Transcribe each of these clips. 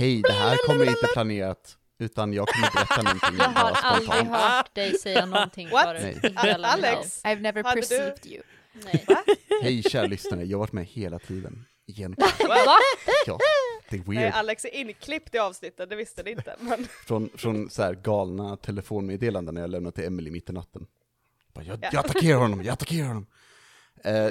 Hej, det här kommer inte planerat, utan jag kommer berätta någonting Jag har aldrig hört dig säga någonting What? förut. Nej. Alex? I've never Hade du- perceived you. Nej. Hej kära lyssnare, jag har varit med hela tiden. Igen. Va? Ja, det är Nej, weird. Alex är inklippt i avsnittet, det visste ni inte. Men Från, från så här galna telefonmeddelanden när jag lämnade till Emily mitt i natten. Bara, jag, Ja. jag attackerar honom, jag attackerar honom. Eh,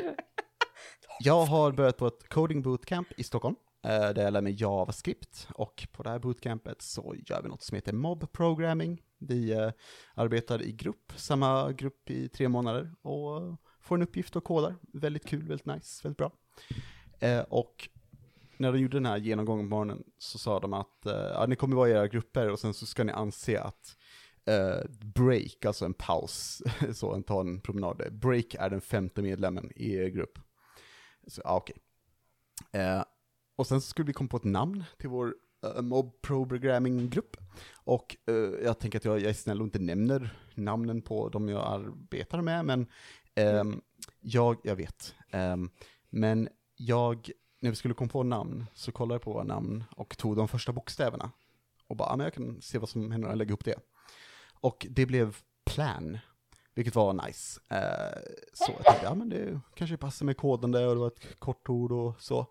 jag har börjat på ett coding bootcamp i Stockholm, Eh, där jag lär mig JavaScript. Och på det här bootcampet så gör vi något som heter mob programming. Vi eh, arbetar i grupp, samma grupp i tre månader och får en uppgift och kodar. Väldigt kul, väldigt nice, väldigt bra. Eh, och när de gjorde den här genomgången på morgonen så sa de att ja, ni kommer vara i era grupper och sen så ska ni anse att break, alltså en paus, så en ta en promenad, break är den femte medlemmen i er grupp. Så, ja, okej. Eh, och sen så skulle vi komma på ett namn till vår uh, mob programming-grupp. Och uh, jag tänker att jag, jag är snäll och inte nämner namnen på de jag arbetar med, men ehm, jag, jag vet. Um, men jag, när vi skulle komma på namn, så kollade jag på våra namn och tog de första bokstäverna. Och bara, ja, men jag kan se vad som händer när jag lägger ihop det. Och det blev plan, vilket var nice. Eh, så jag tänkte, ja men det kanske passar med koden där och det var ett kort ord och så.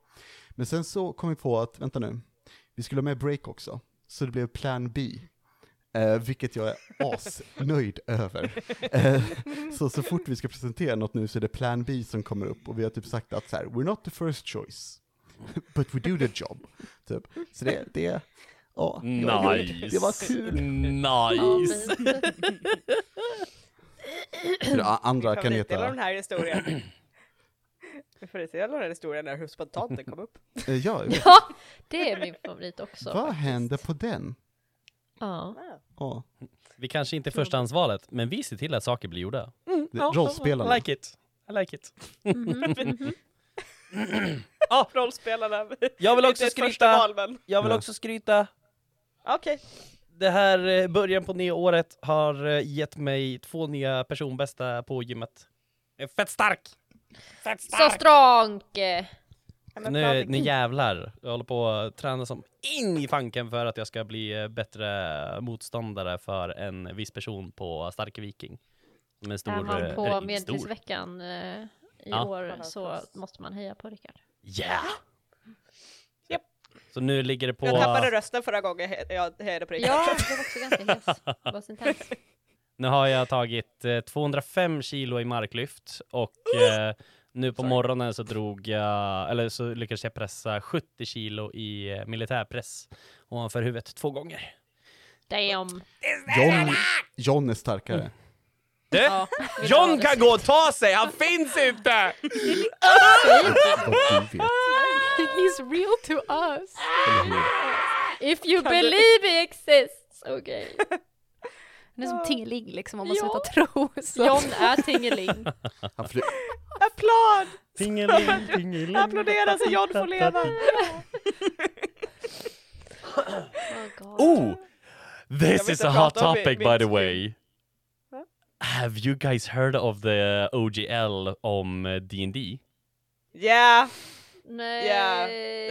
Men sen så kom vi på att, vänta nu, vi skulle ha med break också. Så det blev plan B. Eh, vilket jag är asnöjd över. Eh, så, så fort vi ska presentera något nu så är det plan B som kommer upp och vi har typ sagt att så här, we're not the first choice, but we do the job. Typ. Så det, det, ja, jag är nöjd. Nice. det var kul. Nice. Det andra kan favoritdel av heta, den här historien. Min favoritdel av den här historien är hur spontant den kom upp. eh, ja, jag vet. Ja, det är min favorit också. vad faktiskt. hände på den? Ja. Ja, Vi kanske inte är förstahandsvalet, men vi ser till att saker blir gjorda. det- rollspelarna. I like it. I like it. Mhm. Rollspelarna. Jag vill också skryta. val, men Jag vill Ja. också skryta. okej. Det här eh, början på nya året har eh, gett mig två nya personbästa på gymmet. Jag är fett stark! Fett Så strong! Nu, nu jävlar. Jag håller på att träna som in i fanken för att jag ska bli eh, bättre motståndare för en viss person på Starke Viking. Med stor... Är man eh, på Medeltidsveckan eh, i Ja. år så måste man heja på Rickard. Yeah! Så nu ligger det på... Jag tappade rösten förra gången jag hejade på Rickard. Ja, det var också ganska hes. Nu har jag tagit eh, 205 kilo i marklyft och eh, nu på morgonen så drog jag, eller så lyckades jag pressa 70 kilo i eh, militärpress ovanför huvudet två gånger. Damn. John, John är starkare. Du, Ja, John det. kan gå och ta sig, han finns inte! Vad du vet, He's real to us. eller hur? If you believe he exists, okej. Han är som. Tingeling liksom om man Ja. slutar tro. Så. John är tingeling. Applåd! Tingeling, tingeling. Applådera så John får leva! Oh. Oh! This is a hot topic by the way. Have you guys heard of the OGL om eh, D&D? Yeah, Nej. yeah.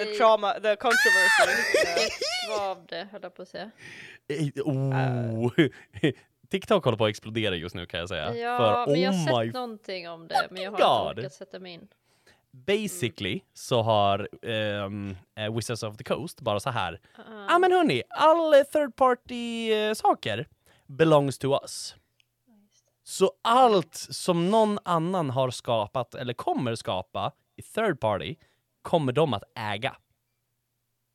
The trauma, the controversy. Ett av det, höll jag på att säga. Eh, Oh. TikTok håller på att explodera just nu kan jag säga. Ja, För men jag har oh sett någonting om det, men jag har inte orkat sätta mig in. Basically så har eh, Wizards of the Coast bara så här. Ja Uh, ah, men hörni, all eh, third party saker belongs to us. Så allt som någon annan har skapat eller kommer skapa i third party kommer de att äga.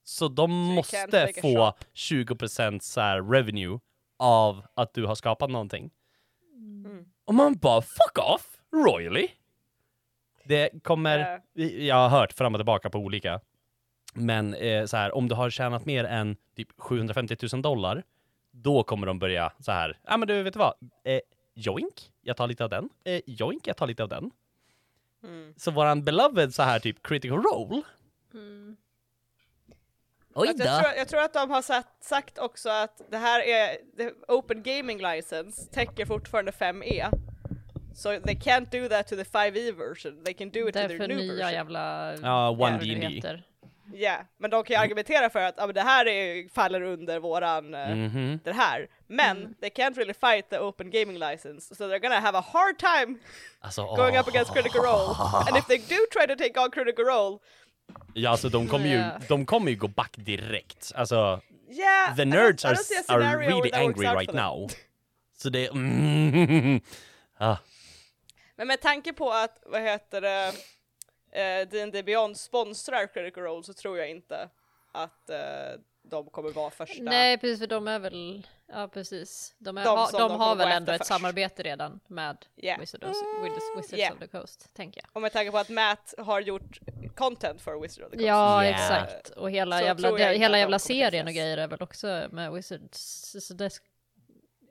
Så de can't måste få shot. 20% så här revenue av att du har skapat någonting. Mm. Och man bara fuck off, royally. Det kommer, Ja. jag har hört fram och tillbaka på olika. Men eh, så här, om du har tjänat mer än typ 750 000 dollar, då kommer de börja så här, ja men du vet du vad, eh, joink, jag tar lite av den, eh, joink, jag tar lite av den. Mm. Så våran beloved så här typ critical role, mm. Oj Fast jag, tror, jag tror att de har sagt, sagt också att det här är, the Open Gaming License täcker fortfarande 5E. So they can't do that to the 5E version, they can do it Det to their new nya version. jävla... Ja, vad One det D&D. heter. Ja, men de kan ju argumentera för att ja, men det här är, faller under våran eh, Mhm. det här. Men Mm. they can't really fight the open gaming license, so they're gonna have a hard time Alltså, going åh. up against Critical Role. And if they do try to take on Critical Role, Ja, alltså de kommer ju, de kommer ju gå back direkt. Alltså, yeah, the nerds are, are really angry right now. Så det... Mm, ah. Men med tanke på att, vad heter det, eh, D&D Beyond sponsrar Critical Role så tror jag inte att eh, de kommer vara första. Nej precis för de är väl, ja precis. De, är, De ha, som de, de har väl ändå ett först. samarbete redan med Yeah. Wizards, Wizards, Wizards Yeah. of the Coast, tänker jag. Och med tanke på att Matt har gjort content för Wizard of the Coast. Ja Yeah. exakt, och hela Så jävla, jag inte hela de jävla serien och grejer är väl också med Wizards, så det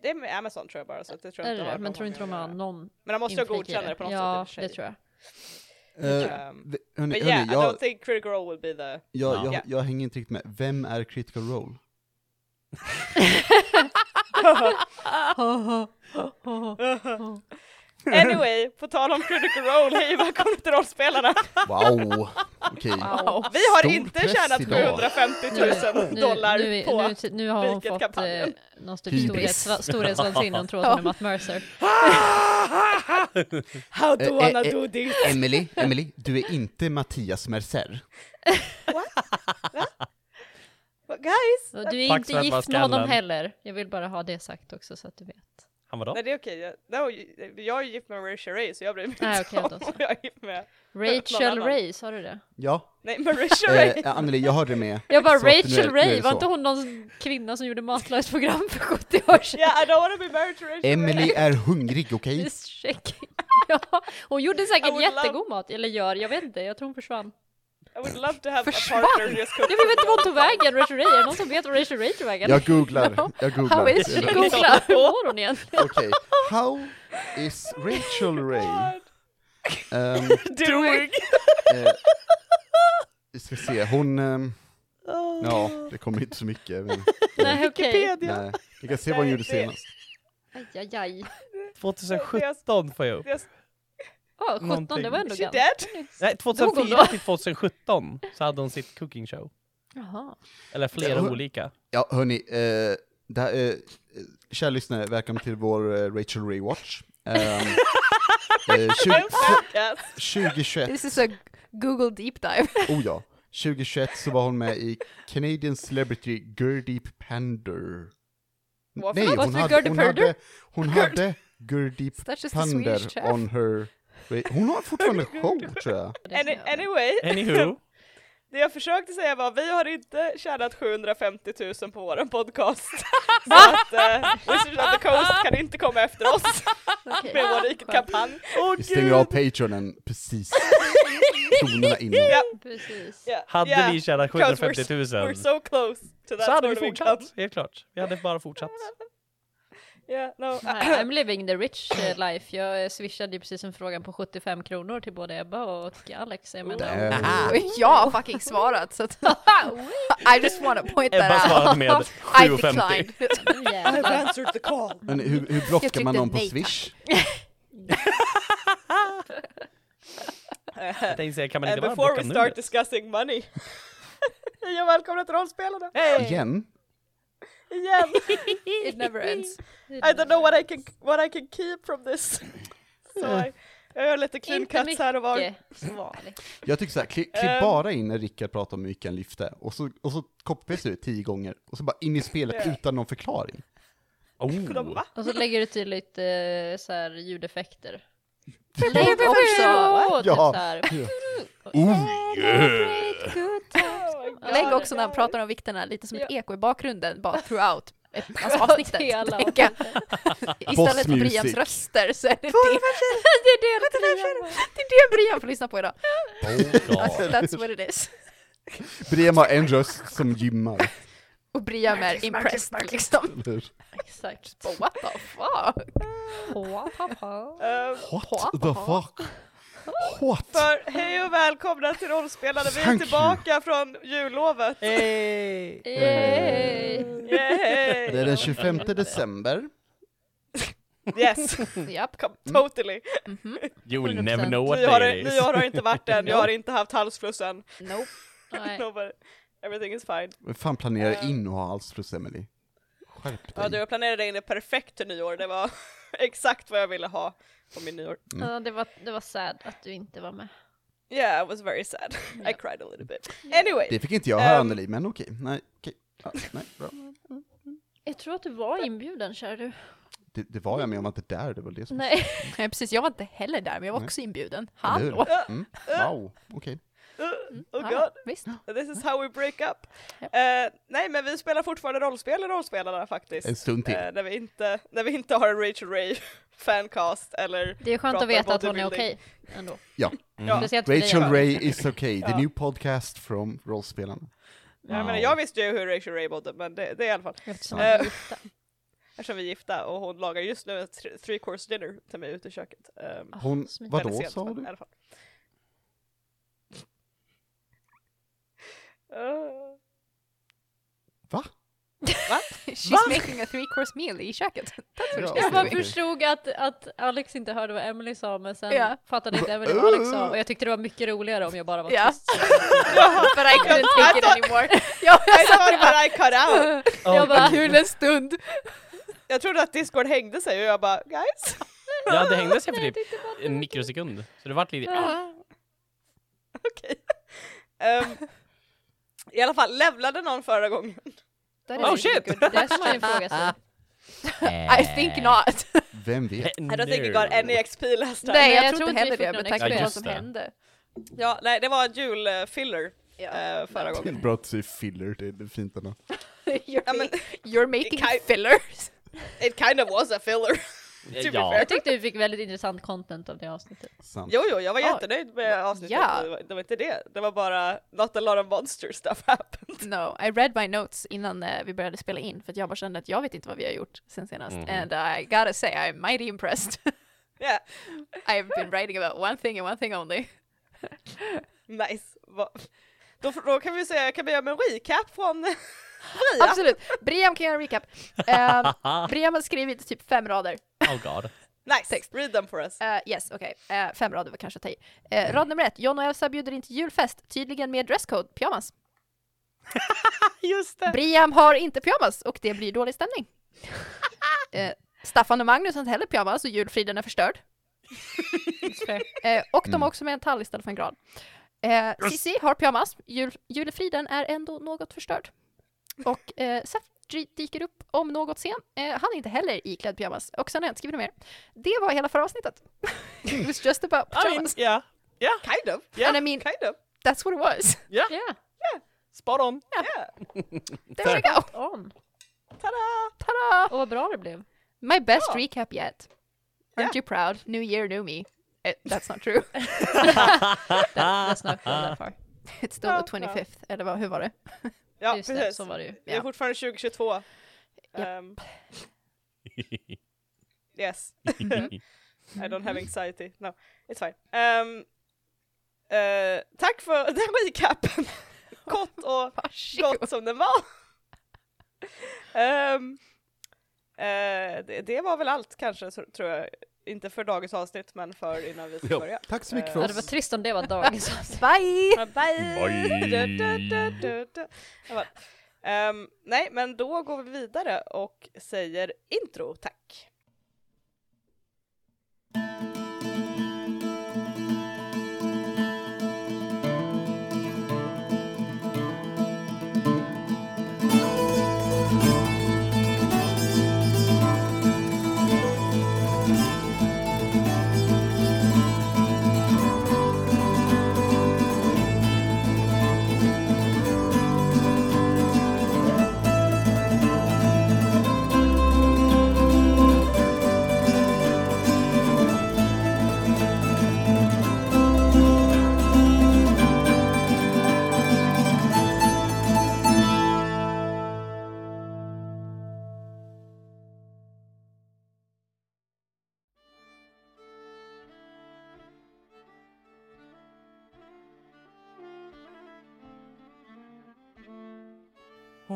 Det är med Amazon tror jag bara, så det tror jag är inte det, men tror inte de har någon Men de måste ju godkänna det på något Ja, sätt sig. det tror jag. Eh, Um, hörni, yeah, hörni, I jag, don't think Critical Role will be the... jag, Ja. jag, Ja. jag hänger inte riktigt med. Vem är Critical Role? Anyway, på tal om Critical Role, hej välkomna till rollspelarna! Wow! Okej. Wow. Vi har Stor inte press tjänat idag. 750 000 dollar nu, nu, på... nu, nu har hon fått kampanjen. eh, någon typ Hybris. storhets, storhetsvansinne, hon tror att hon är Matt Mercer. How do Eh, wanna eh, do this? Emily, Emily, du är inte Mattias Mercer. Guys! Och Du är Tack inte gift med honom heller. Jag vill bara ha det sagt också så att du vet. Han var då? Nej det är okej, jag, no, jag är gift med Marisha Ray så jag bryr mig Nej, inte om då så. om jag är gift med... Rachel. Ray, sa du det? Ja. Nej, Marisha Ray! Eh, Anneli, jag hörde med. Jag bara Så nu Rachel nu Ray, var så. inte hon någon kvinna som gjorde matlagningsprogram för 70 år sedan? Yeah, I don't wanna be married to Rachel Emily Ray! är hungrig, okej? Just checking. Ja, hon gjorde säkert would love- jättegod mat, eller gör, jag vet inte, jag tror hon försvann. I would love to have Försvann? a partner just cook Jag vet inte vart hon tog vägen, Rachel Ray, är det någon som vet var Rachel Ray tog vägen? Jag googlar, jag How googlar. is she? Googla, hur mår hon egentligen? Okej, how is Rachel Ray? Um, Doing! eh, vi ska se, hon... ehm, ja, det kommer inte så mycket. Men, Nej okej. nej. Vi kan se vad hon gjorde senast. Aj, aj, aj. 2017 får jag upp. Ja, 17, Någonting. det var ändå ganska? Nej, Dog hon 2004 då? till 2017 så hade hon sitt cooking show. Jaha. Eller flera Ja. olika. Ja, hörni, eh, det här, eh, kära lyssnare, välkommen till vår eh, Rachel Ray Watch. Um, eh, 20, Podcast. 2021, This is a Google deep dive. oh ja, 2021 så var hon med i Canadian Celebrity Gurdeep Pander. Vad Nej, hon hade, hon hade, hon hade Gurdeep Pander on her... Hon har fortfarande show, tror jag. Any, anyway, Anywho. det jag försökte säga var vi har inte tjänat 750 000 på våran podcast. Så att uh, Wizards of the Coast kan inte komma efter oss Okej. med vår rika-kampanj. Vi stänger av Patreonen precis kronorna innan. Ja, Precis. ja, Hade ja. vi tjänat Because 750 000 We're so close to that så hade vi fortsatt, helt klart. Vi hade bara fortsatt. Yeah, no. Nej, I'm living the rich eh, life. Jag eh, swishade ju precis en frågan på 75 kronor till både Ebba och Alex. Jag menar. Jag har fucking svarat så att I just want to point Ebba that svarade out. med I 7,50. declined. jävlar. answered the call. Men hur, hur blockar man någon på Swish? Jag tänkte säga, kan man inte And bara before blocka we start numret? discussing money. Hej och välkomna till rollspelarna! Igen? Igen! It never ends. I don't know what I can, what I can keep from this. Så I, jag gör lite clean cuts här och var. Jag tycker såhär, klipp, klipp Ehm. bara in när Rickard pratar om han lyfte, och så, och så copy det tio gånger, och så bara in i spelet utan någon förklaring. Oh. Och så lägger du till lite eh, så här ljudeffekter. Lägg också, typ Ja. så här. Oh Great lägg också när han pratar om vikterna lite som ett Ja. eko i bakgrunden bara throughout ett, alltså avsnittet. Istället för. Brians röster så är det det. Det är det Brian. Det är det Brian får lyssna på idag. Oh God. That's what it is. Brev har en röst som gymmar. Och Brian är impressed liksom. eller hur? Exakt. Oh, what the fuck? What the fuck? What? för hej och välkomna till rollspelare. Vi är Thank you. tillbaka från jullovet. Hey. Yay. Det är den 25 december. Yes, come, totally. Mhm. You will 100%. never know what day it is. nyår har inte varit än, jag har inte haft halsfluss än. Nope. Nobody. Everything is fine. Vem fan planerar Ehm. in att ha alls plus Emily? Skärp Ja, dig. du jag planerade in det perfekt till nyår. Det var exakt vad jag ville ha på min nyår. Mm. Ja, det, var, det var sad att du inte var med. Yeah, I was very sad. I Ja. cried a little bit. Anyway. Det fick inte jag höra Ehm. Anneli, men okej. Nej, okej. Ja, nej, bra. Jag tror att du var inbjuden, kära du. Det, det var jag med om att det där, det var det som... Nej. Nej, precis, jag var inte heller där, men jag var Nej. också inbjuden. Hallå! Mm. Wow, okej. Uh, oh Ja, god. visst. This is how we break up. Ja. Eh, nej men vi spelar fortfarande rollspel i rollspelarna faktiskt. En stund till. Eh, när, vi inte, när vi inte har en Rachel Ray fancast eller Det är skönt att veta att hon är okej ändå. Ja. Ja. För dig, Rachel. Ray is okay, the Ja. new podcast from rollspelarna. Jag, menar, jag visste ju hur Rachel Ray mådde men det, det är i alla fall. Eftersom Eh, vi är gifta. Eftersom vi är gifta och hon lagar just nu ett tre- three course dinner till mig ute i köket. Um, Hon, vadå sa du? I alla fall. Uh, Va? She's making a three course meal i köket. Ja. Jag bara förstod att, att Alex inte hörde vad Emily sa, men sen Ja. fattade inte Emily vad Alex sa. Och jag tyckte det var mycket roligare om jag bara var Ja. tyst. But I couldn't take it anymore. ja, I jag satt thought that I cut out! Jag bara, kul en stund. Jag trodde att Discord hängde sig och jag bara guys. Ja, det hängde sig för typ bara en mikrosekund. Så det vart lite... Ja. Okej. Ehm, I alla fall, levlade någon förra gången? That Oh, shit. Det kan man ju fråga sig. I think not. Vem vet? I don't think you got any XP last time. Nej, jag, jag tror tror inte heller det XP. på Ja, vad som hände. Ja, nej, det var julfiller Ja. eh, förra Det är gången. bra att säger filler, det är fint ändå. You're, Ja, men- you're making fillers. It kind of was a filler. To be Ja. Jag tyckte vi fick väldigt intressant content av det avsnittet. Sant. Jo, jo, jag var jättenöjd med avsnittet. Ja. Det, var, det var inte det. Det var bara not a lot of monster stuff happened. No, I read my notes innan eh, vi började spela in för att jag bara kände att jag vet inte vad vi har gjort sen senast. Mhm. And I gotta say I'm mighty impressed. Yeah, I've been writing about one thing and one thing only. nice. Då, då kan vi säga, kan vi göra en recap från Absolut. Briam kan göra en recap. Um, Briam har skrivit typ fem rader. Oh god. Nice, Text. read them for us. Uh, yes, okej. Eh, fem rader var kanske att ta i. Eh, rad nummer ett. John och Elsa bjuder in till julfest, tydligen med dresscode, pyjamas. Just det. Briam har inte pyjamas och det blir dålig stämning. Staffan och Magnus har inte heller pyjamas och julfriden är förstörd. Och de Mm. har också med en tall istället för en gran. Eh, Cissi har pyjamas, Jul, julefriden är ändå något förstörd. Och eh, Seth dy- dyker upp om något sen. Eh, han är inte heller iklädd pyjamas. Och sen har jag inte skrivit mer. Det var hela förra avsnittet. It was just about I mean, pyjamas. yeah. Kind of, Yeah. And I mean, kind of. that's what it was. Yeah. Yeah, Spot on. Yeah. There we go. on. Ta-da! Ta-da! Och vad bra det blev. My best Ja. recap yet. Aren't Yeah. you proud? New year, new me. Eh, that's not true. That, let's not go that far. It's still the 25th. Eller vad, hur var det? Ja, Just det, precis. så var det ju. Det är Ja. fortfarande 2022. Japp. Um, yes. I don't have anxiety. No, it's fine. Um, eh, tack för den recapen. Kort och Varsågod. gott som den var. Ehm, eh, det, det var väl allt kanske, så, tror jag. Inte för dagens avsnitt, men för innan vi ska börja. Tack så mycket Eh, för Ja, det var oss. trist om det var dagens avsnitt. Bye! Bye! Bye. Du, du, du. Ehm, nej, men då går vi vidare och säger intro, tack.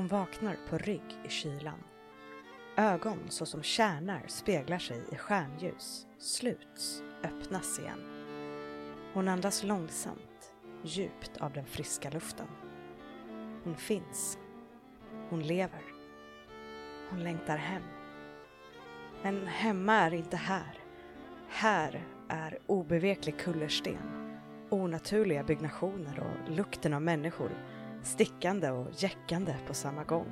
Hon vaknar på rygg i kylan. Ögon såsom kärnar speglar sig i stjärnljus, sluts, öppnas igen. Hon andas långsamt, djupt av den friska luften. Hon finns. Hon lever. Hon längtar hem. Men hemma är inte här. Här är obeveklig kullersten, onaturliga byggnationer och lukten av människor stickande och jäckande på samma gång.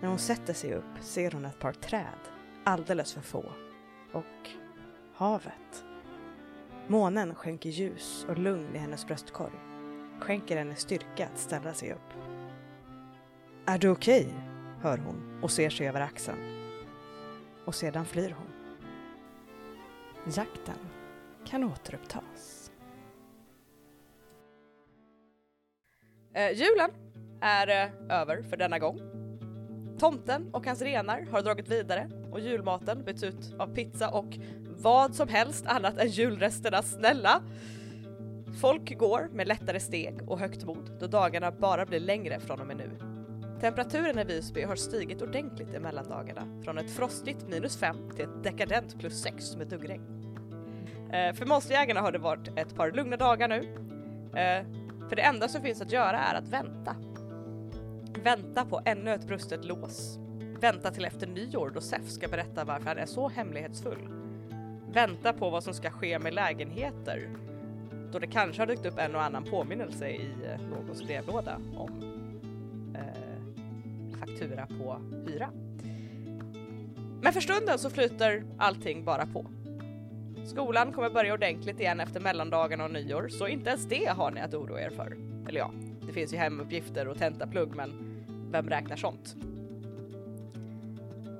När hon sätter sig upp ser hon ett par träd, alldeles för få, och havet. Månen skänker ljus och lugn i hennes bröstkorg, skänker henne styrka att ställa sig upp. Är du okej? hör hon och ser sig över axeln. Och sedan flyr hon. Jakten kan återupptas. Eh, julen är eh, över för denna gång. Tomten och hans renar har dragit vidare och julmaten byts ut av pizza och vad som helst annat än julresterna, snälla! Folk går med lättare steg och högt mod då dagarna bara blir längre från och med nu. Temperaturen i Visby har stigit ordentligt i mellandagarna från ett frostigt minus 5 till ett dekadent plus 6 med duggregn. Eh, för monsterjägarna har det varit ett par lugna dagar nu. Eh, för det enda som finns att göra är att vänta. Vänta på ännu ett brustet lås. Vänta till efter nyår då Sef ska berätta varför han är så hemlighetsfull. Vänta på vad som ska ske med lägenheter då det kanske har dykt upp en och annan påminnelse i eh, någons brevlåda om eh, faktura på hyra. Men för stunden så flyter allting bara på. Skolan kommer börja ordentligt igen efter mellandagarna och nyår, så inte ens det har ni att oroa er för. Eller ja, det finns ju hemuppgifter och tentaplugg, men vem räknar sånt?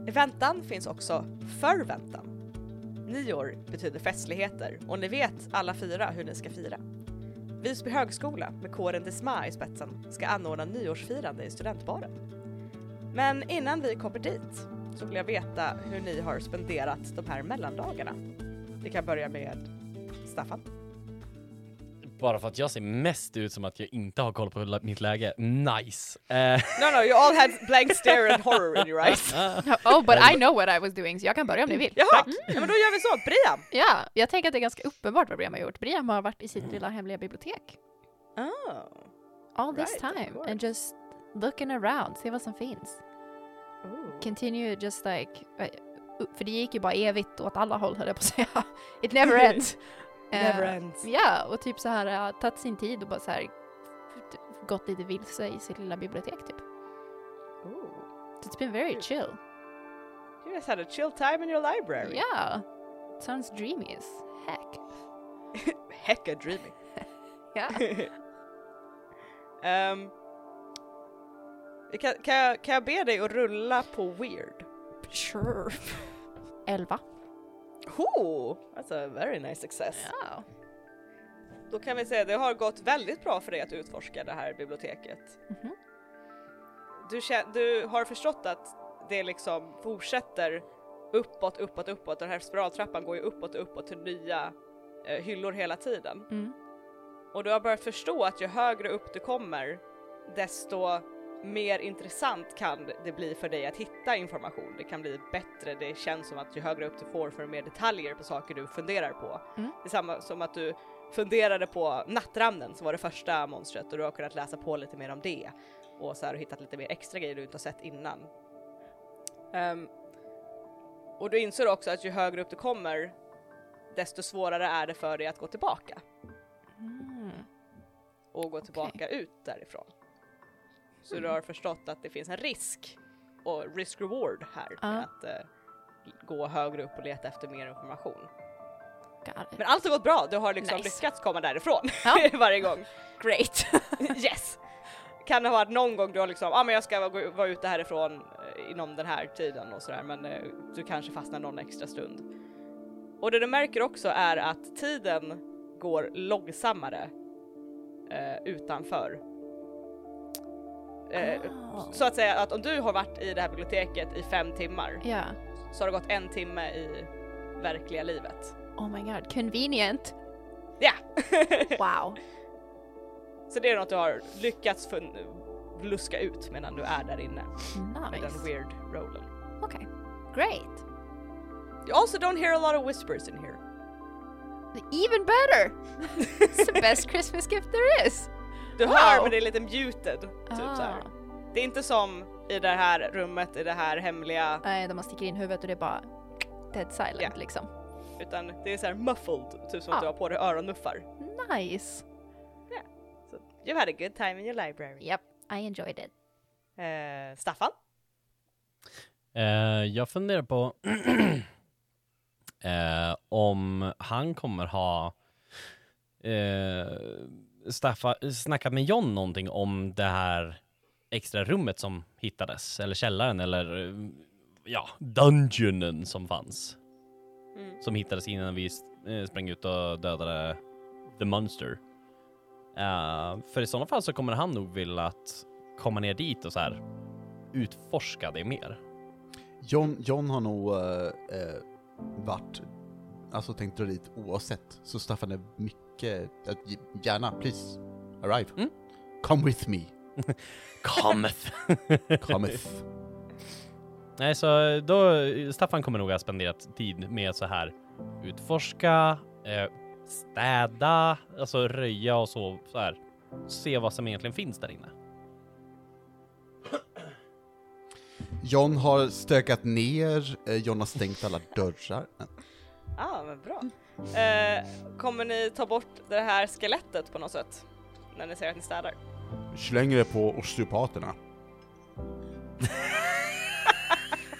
I väntan finns också förväntan. Nyår betyder festligheter och ni vet alla fyra hur ni ska fira. Visby högskola med kåren Desma i spetsen ska anordna nyårsfirande i studentbaren. Men innan vi kommer dit så vill jag veta hur ni har spenderat de här mellandagarna. Vi kan börja med Staffan. Bara för att jag ser mest ut som att jag inte har koll på mitt läge. Nice! Eh, No no, you all had blank stare and horror in your eyes. Oh, but I know what I was doing, så jag kan börja om ni vill. Jaha, ja, men då gör vi så. Brian! Ja, jag tänker att det är ganska uppenbart vad Briam har gjort. Briam har varit i sitt lilla hemliga bibliotek Oh. all this Right, of time and just looking around, se vad som finns. Continue just like, eh, för det gick ju bara evigt åt alla håll höll jag på att säga. It never ends. Never Eh, ends. Ja, och typ så här uh, tagit sin tid och bara så här gått lite vilse i sitt lilla bibliotek typ. Ooh. It's been very chill. You guys had a chill time in your library. Yeah. Sounds dreamy as heck. Hecka dreamy. Yeah. Ehm, kan, kan, jag, kan jag be dig att rulla på weird? Sure. Elva. Oh, that's a very nice success. Ja. Då kan vi säga att det har gått väldigt bra för dig att utforska det här biblioteket. Mhm. Du, kä- du har förstått att det liksom fortsätter uppåt, uppåt, uppåt. Den här spiraltrappan går ju uppåt och uppåt till nya eh, hyllor hela tiden. Mm. Och du har börjat förstå att ju högre upp du kommer, desto mer intressant kan det bli för dig att hitta information. Det kan bli bättre, det känns som att ju högre upp du får för mer detaljer på saker du funderar på. Mm. Det är samma som att du funderade på nattramnen som var det första monstret och du har kunnat läsa på lite mer om det och så här och hittat lite mer extra grejer du inte har sett innan. Ehm, och du inser också att ju högre upp du kommer, desto svårare är det för dig att gå tillbaka Mm. och gå tillbaka ut därifrån. Så du har förstått att det finns en risk och risk-reward här Ja. att eh, gå högre upp och leta efter mer information. Men allt har gått bra, du har liksom Nice. lyckats komma därifrån Ja. varje gång. Great. yes! Kan det ha varit någon gång du har liksom, ja ah, men jag ska gå, vara ute härifrån eh, inom den här tiden och sådär men eh, du kanske fastnar någon extra stund. Och det du märker också är att tiden går långsammare eh, utanför. Eh, Ah. Så att säga att om du har varit i det här biblioteket i fem timmar Ja. så har det gått en timme i verkliga livet. Oh my god, convenient. Ja! Wow. Så det är något du har lyckats luska ut medan du är där inne med den Nice. weird rollen. Okay. Great. You also don't hear a lot of whispers in here. Even better. It's the best Christmas gift there is. Du hör men det är lite muted, typ Ah. så här. Det är inte som i det här rummet, i det här hemliga, Nej, där man sticker in huvudet och det är bara dead silent Ja. liksom. utan det är så här muffled, typ som Ah. att du har på dig öronmuffar. Nice! Så, you had a good time in your library. Yep, I enjoyed it. Eh, Staffan? Eh, jag funderar på eh, om han kommer ha eh, staffa, snackat med John någonting om det här extra rummet som hittades, eller källaren, eller ja, dungeonen som fanns. Mm. Som hittades innan vi eh, sprang ut och dödade the monster. Eh, för i sådana fall så kommer han nog vilja att komma ner dit och så här utforska det mer. John, John har nog eh, eh, varit, alltså tänkt dra dit oavsett, så Staffan är mycket, eh, gärna, please, arrive. Mm. Come with me, Cometh. cometh. Nej, så då, Staffan kommer nog ha spenderat tid med att så här utforska, eh, städa, alltså röja och så, så här. Se vad som egentligen finns där inne. John har stökat ner, eh, John har stängt alla dörrar. Ah, men bra. Eh, kommer ni ta bort det här skelettet på något sätt? När ni säger att ni städar? Slänger det på osteopaterna.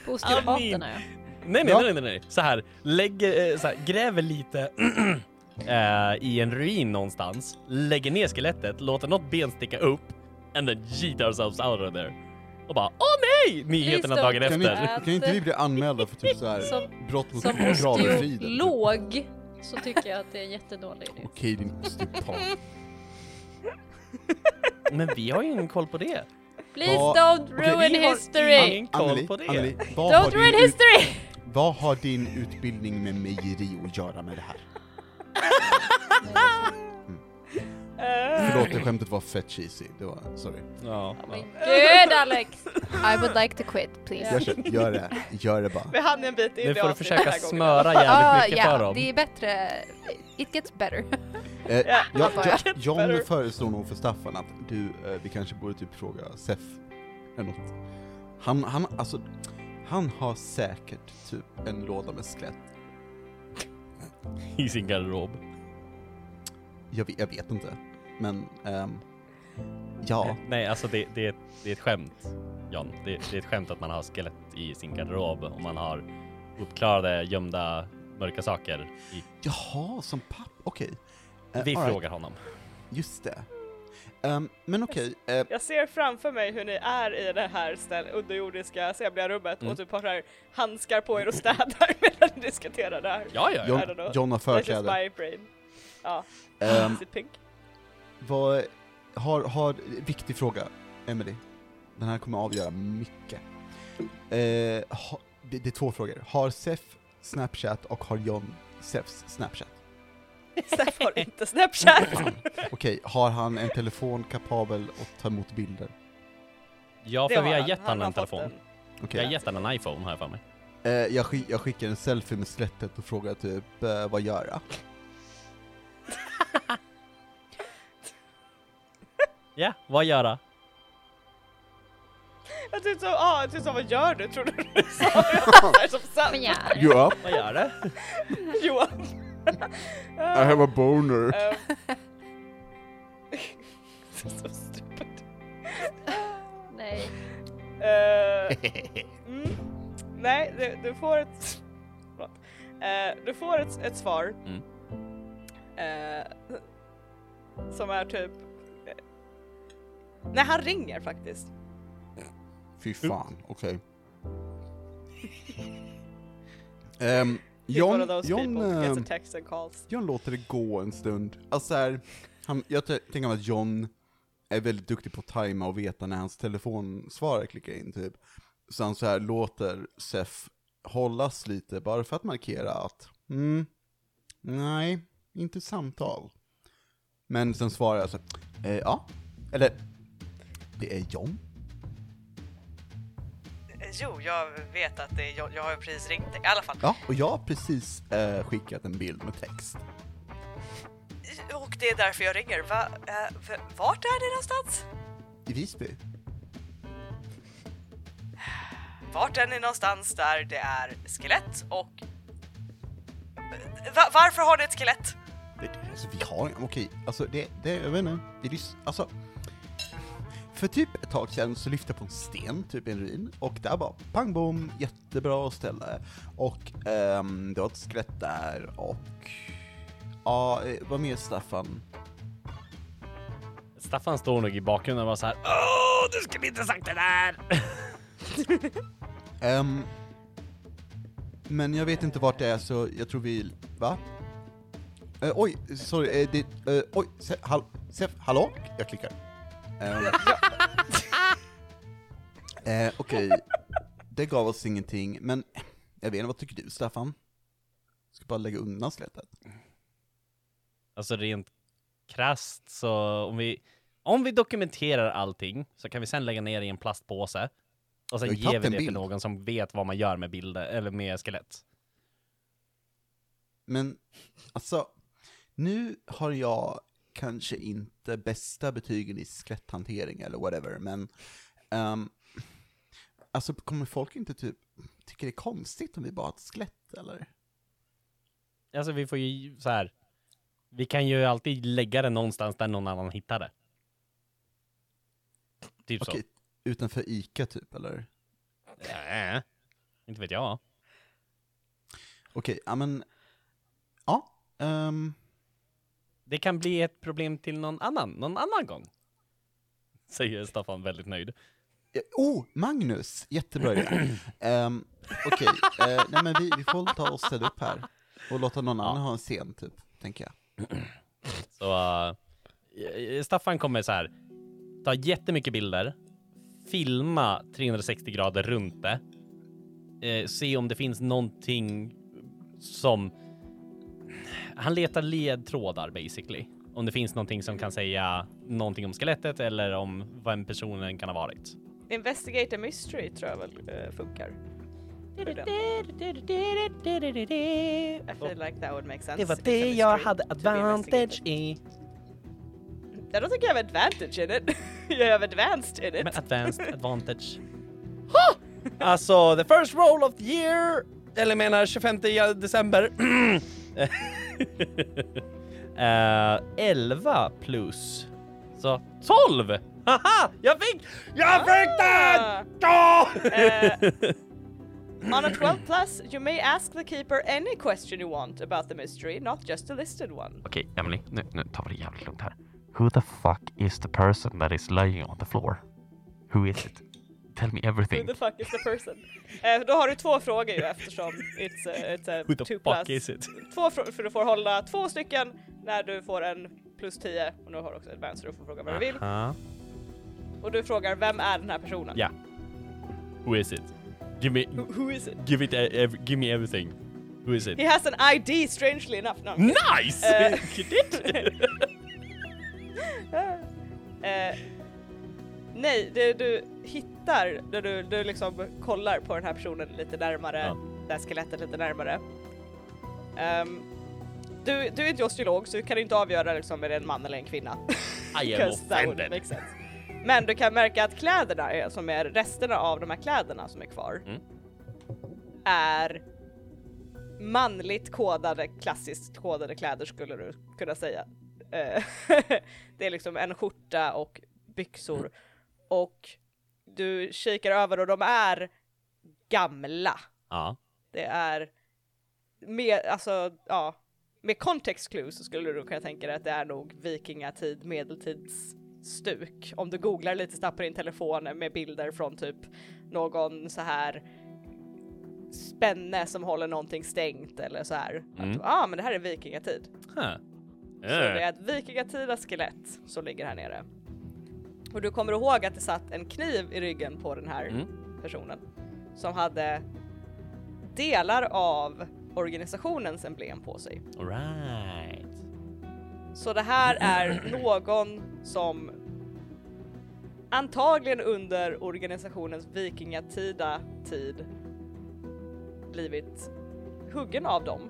På osteopaterna ja. Nej, nej, Ja. nej, nej, nej. Så här, lägger, eh, så här, gräver lite eh, i en ruin någonstans, lägger ner skelettet, låter något ben sticka upp, and then yeet ourselves out of there. Och bara, åh nej! Nyheterna dagen Kan, efter. that. kan inte vi bli anmälda för typ så här Som, brott mot som gravfriden? osteolog så tycker jag att det är en jättedålig idé. Okej din osteopat. Men vi har ju ingen koll på det. Please Vad- don't okej, ruin vi har history! ingen koll Anneli, på det. Anneli, vad har, Don't ruin ut, history! vad har din utbildning med mejeri att göra med det här? Förlåt, det skämtet var fett cheesy. Det var, sorry. Ja. Men gud Alex! I would like to quit, please. Gör, så, gör det, gör det bara. vi hann en bit in Nu får du försöka smöra jävligt Ah, mycket för ja, dem. det är bättre. It gets better. Eh, Ja, jag, jag. John Better. föreslår nog för Staffan att du, eh, vi kanske borde typ fråga Sef eller något. Han, han, alltså, han har säkert typ en låda med skelett. I sin garderob. Jag, jag vet inte, men ehm, ja. Nej, alltså det, det, är ett- det är ett skämt, John. Det, det är ett skämt att man har skelett i sin garderob och man har uppklarade, gömda, mörka saker. I. Jaha, som papp, okej. Eh, Vi all right, frågar honom. Just det. Ehm, men okej, eh, Jag ser framför mig hur ni är i det här ställ, underjordiska sävliga rummet Mm. och typ har här handskar på er och städar medan ni diskuterar det här. Ja, ja, John, don't know. John har That's just förkläde. my brain. Ja, it pink? Vad, har, har, viktig fråga, Emily. Den här kommer avgöra mycket. Eh, ha, det, det är två frågor. Har Sef Snapchat och har John Sefs Snapchat? Steff har inte snapchat. Okej, har han en telefon kapabel att ta emot bilder? Ja, för vi har gett har en telefon. en. Vi har gett han en iPhone, jag för mig. Eh, jag, skick, jag skickar en selfie med skelettet och frågar typ, eh, vad gör jag? Ja, vad göra? Jag tyckte så, ah, jag tyckte så, vad gör du? Trodde du du sa det som. You up? Vad gör det? Johan. I have a boner. Ehm. så stupid. Nej. Eh, mm. Nej, du, du får ett... Eh, du får ett, ett svar. Mm. Eh, som är typ... Nej, han ringer faktiskt. Fy fan, okej. Ehm, John, John, gets a ehm, calls. John låter det gå en stund. Alltså så här, han, jag tänker mig att John är väldigt duktig på att tajma och veta när hans telefonsvarare klickar in typ. Så han så här låter Sef hållas lite bara för att markera att, mm, nej, inte samtal. Men sen svarar jag så här, eh, ja, eller, det är John. Jo, jag vet att det är, jag, jag har precis ringt dig. I alla fall. Ja, och jag har precis eh, skickat en bild med text. Och det är därför jag ringer. Va, eh, v- vart är det någonstans? I Visby? Vart är ni någonstans där det är skelett och... Va, varför har ni ett skelett? Det, alltså vi har, okej, alltså det, det, jag vet inte, vi lys, alltså. För typ ett tag sedan så lyfte jag på en sten, typ i en ruin, och där bara pang bom, jättebra ställe. Och ehm, det var ett skelett där och... Ja, eh, vad mer Staffan? Staffan står nog i bakgrunden och var så här. Åh, du skulle inte sagt det där! Ehm, men jag vet inte vart det är så jag tror vi, va? Eh, oj, sorry, eh, det, eh, oj, se, hall, se, hallå? Jag klickar. Ehm, eh, Okej, det gav oss ingenting, men jag vet inte, vad tycker du Staffan? Ska bara lägga undan slättet. Alltså rent krasst så om vi, om vi dokumenterar allting så kan vi sen lägga ner i en plastpåse och sen Jag har ju ger tagit vi en det till bild. någon som vet vad man gör med bilder eller med skelett. Men, alltså, nu har jag kanske inte bästa betygen i skeletthantering eller whatever, men ehm, alltså kommer folk inte typ tycka det är konstigt om vi bara har ett skelett eller? Alltså vi får ju så här. Vi kan ju alltid lägga det någonstans där någon annan hittar det. Typ Okej, utanför ICA typ eller? så. Äh, inte vet jag. Okej, ja men, ja, ehm, Det kan bli ett problem till någon annan, någon annan gång. Säger Staffan väldigt nöjd. oh, Magnus, jättebra idé. Um, Okej, eh, nej men vi, vi får ta och ställa upp här och låta någon annan ha en scen typ, tänker jag. Så uh, Staffan kommer så här ta jättemycket bilder, filma 360 grader runt det, eh, se om det finns någonting som han letar ledtrådar basically. Om det finns någonting som kan säga någonting om skelettet eller om vem personen kan ha varit. Investigate a mystery tror jag väl eh, funkar. I feel like that would make sense. Det var det jag hade advantage i. I don't think you have advantage in it. you have advanced in it. Men advanced advantage. Alltså, the first roll of the year! Eller menar 25 december. 11 plus. Så 12! Haha! Jag fick! Jag fick den! Ja! Eh, on a 12 plus, you may ask the keeper any question you want about the mystery, not just a listed one. Okej, Emily, nu, nu tar vi det jävligt lugnt här. Who the fuck is the person that is lying on the floor? Who is it? Tell me Who everything. the fuck is the person? Eh, då har du två frågor ju eftersom it's a, it's a Who the two fuck plus. is it? Två frågor, för du får hålla två stycken när du får en plus 10 och nu har du också advanced så du får fråga vad du vill. Aha. Och du frågar vem är den här personen? Ja. Who is it? Give me, Who, who is it? give it, e- ev- give me everything. Who is it? He has an ID strangely enough. No, Nice! Eh. You did? Eh, nej, det du hittar när du, du liksom kollar på den här personen lite närmare, Ja. det här skelettet lite närmare. Ehm, du, du är inte osteolog så du kan inte avgöra liksom är det en man eller en kvinna. I am offended. Men du kan märka att kläderna är, som är resterna av de här kläderna som är kvar Mm. är manligt kodade, klassiskt kodade kläder skulle du kunna säga. Eh, det är liksom en skjorta och byxor och du kikar över och de är gamla. Ja. Det är med, alltså, ja, med context clues så skulle du kunna tänka dig att det är nog vikingatid, medeltidsstuk. Om du googlar lite snabbt på din telefon med bilder från typ någon så här spänne som håller någonting stängt eller så här. Ja, Mm. ah, men det här är vikingatid. Huh. Så det är ett vikingatida skelett som ligger här nere. Och du kommer ihåg att det satt en kniv i ryggen på den här Mm. personen som hade delar av organisationens emblem på sig. All right. Så det här är någon som antagligen under organisationens vikingatida tid blivit huggen av dem.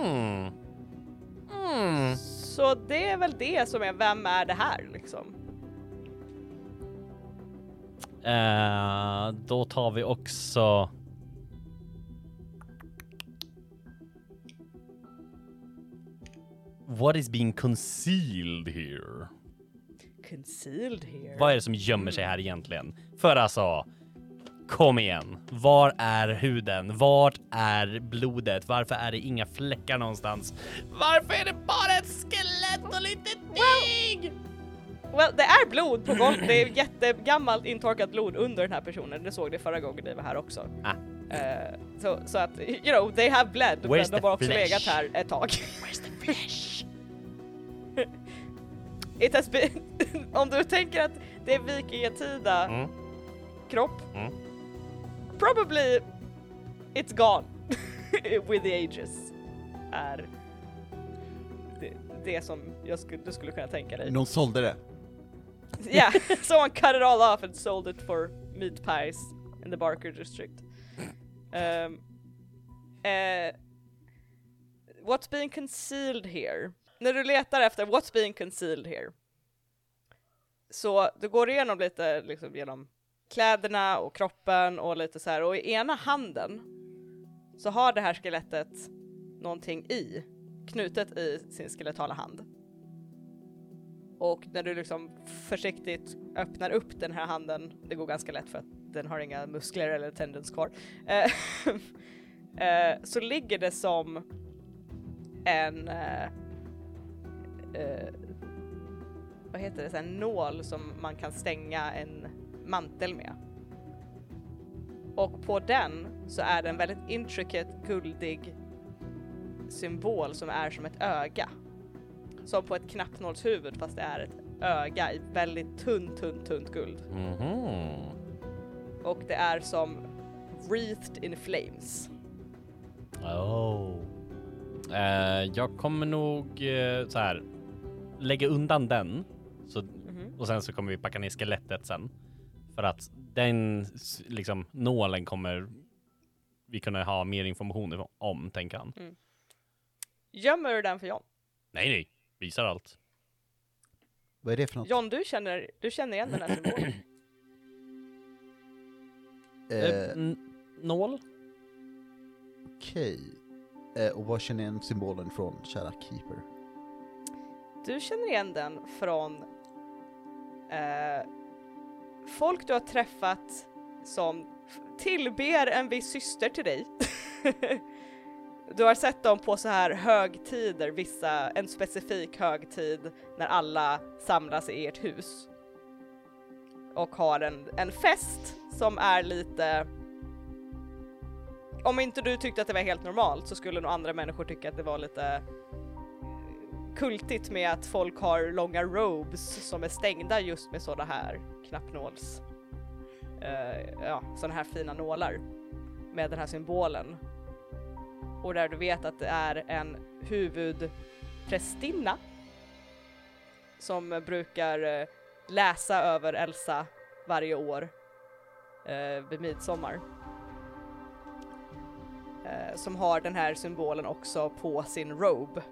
Mm. Hmm. Så det är väl det som är vem är det här liksom? Eh, då tar vi också... What is being concealed here? Concealed here. Vad är det som gömmer sig här egentligen? För alltså, kom igen. Var är huden? Vart är blodet? Varför är det inga fläckar någonstans? Varför är det bara ett skelett och lite deg? Well, det är blod på golvet, det är jättegammalt intorkat blod under den här personen, det såg det förra gången ni var här också. Ah. Eh, så, så att, you know, they have bled, Where's men de har också flesh? legat här ett tag. Where's the flesh? It has been, om du tänker att det är vikingatida Mm. kropp, Mm. Probably it's gone with the ages. Är det, det som jag skulle, du skulle kunna tänka dig. Någon sålde det. Yeah, someone cut it all off and sold it for meat pies in the Barker district. Um, eh, what's being concealed here? När du letar efter what's being concealed here. Så du går igenom lite liksom genom kläderna och kroppen och lite så här och i ena handen så har det här skelettet någonting i, knutet i sin skeletala hand. Och när du liksom försiktigt öppnar upp den här handen, det går ganska lätt för att den har inga muskler eller tendens kvar, eh, eh, så ligger det som en eh, eh, vad heter det, så här nål som man kan stänga en mantel med. Och på den så är det en väldigt intricate guldig symbol som är som ett öga. Som på ett knappnålshuvud fast det är ett öga i väldigt tunt, tunt, tunt guld. Mhm. Och det är som wreathed in flames. Oh. Eh, jag kommer nog eh, så här lägga undan den så, Mhm. och sen så kommer vi packa ner skelettet sen. För att den liksom nålen kommer vi kunna ha mer information om, tänker han. Gömmer du den för John? Nej, nej, visar allt. Vad är det för något? John, du känner, du känner igen den här symbolen? Eh, Eh, nål? Okej. Eh, och vad känner jag igen symbolen från, kära keeper? Du känner igen den från eh, folk du har träffat som tillber en viss syster till dig. du har sett dem på så här högtider, vissa, en specifik högtid när alla samlas i ert hus. Och har en, en fest som är lite om inte du tyckte att det var helt normalt så skulle nog andra människor tycka att det var lite kultigt med att folk har långa robes som är stängda just med sådana här knappnåls, uh, ja, sådana här fina nålar med den här symbolen. Och där du vet att det är en huvudprästinna som brukar eh, läsa över Elsa varje år eh, vid midsommar. Eh, som har den här symbolen också på sin robe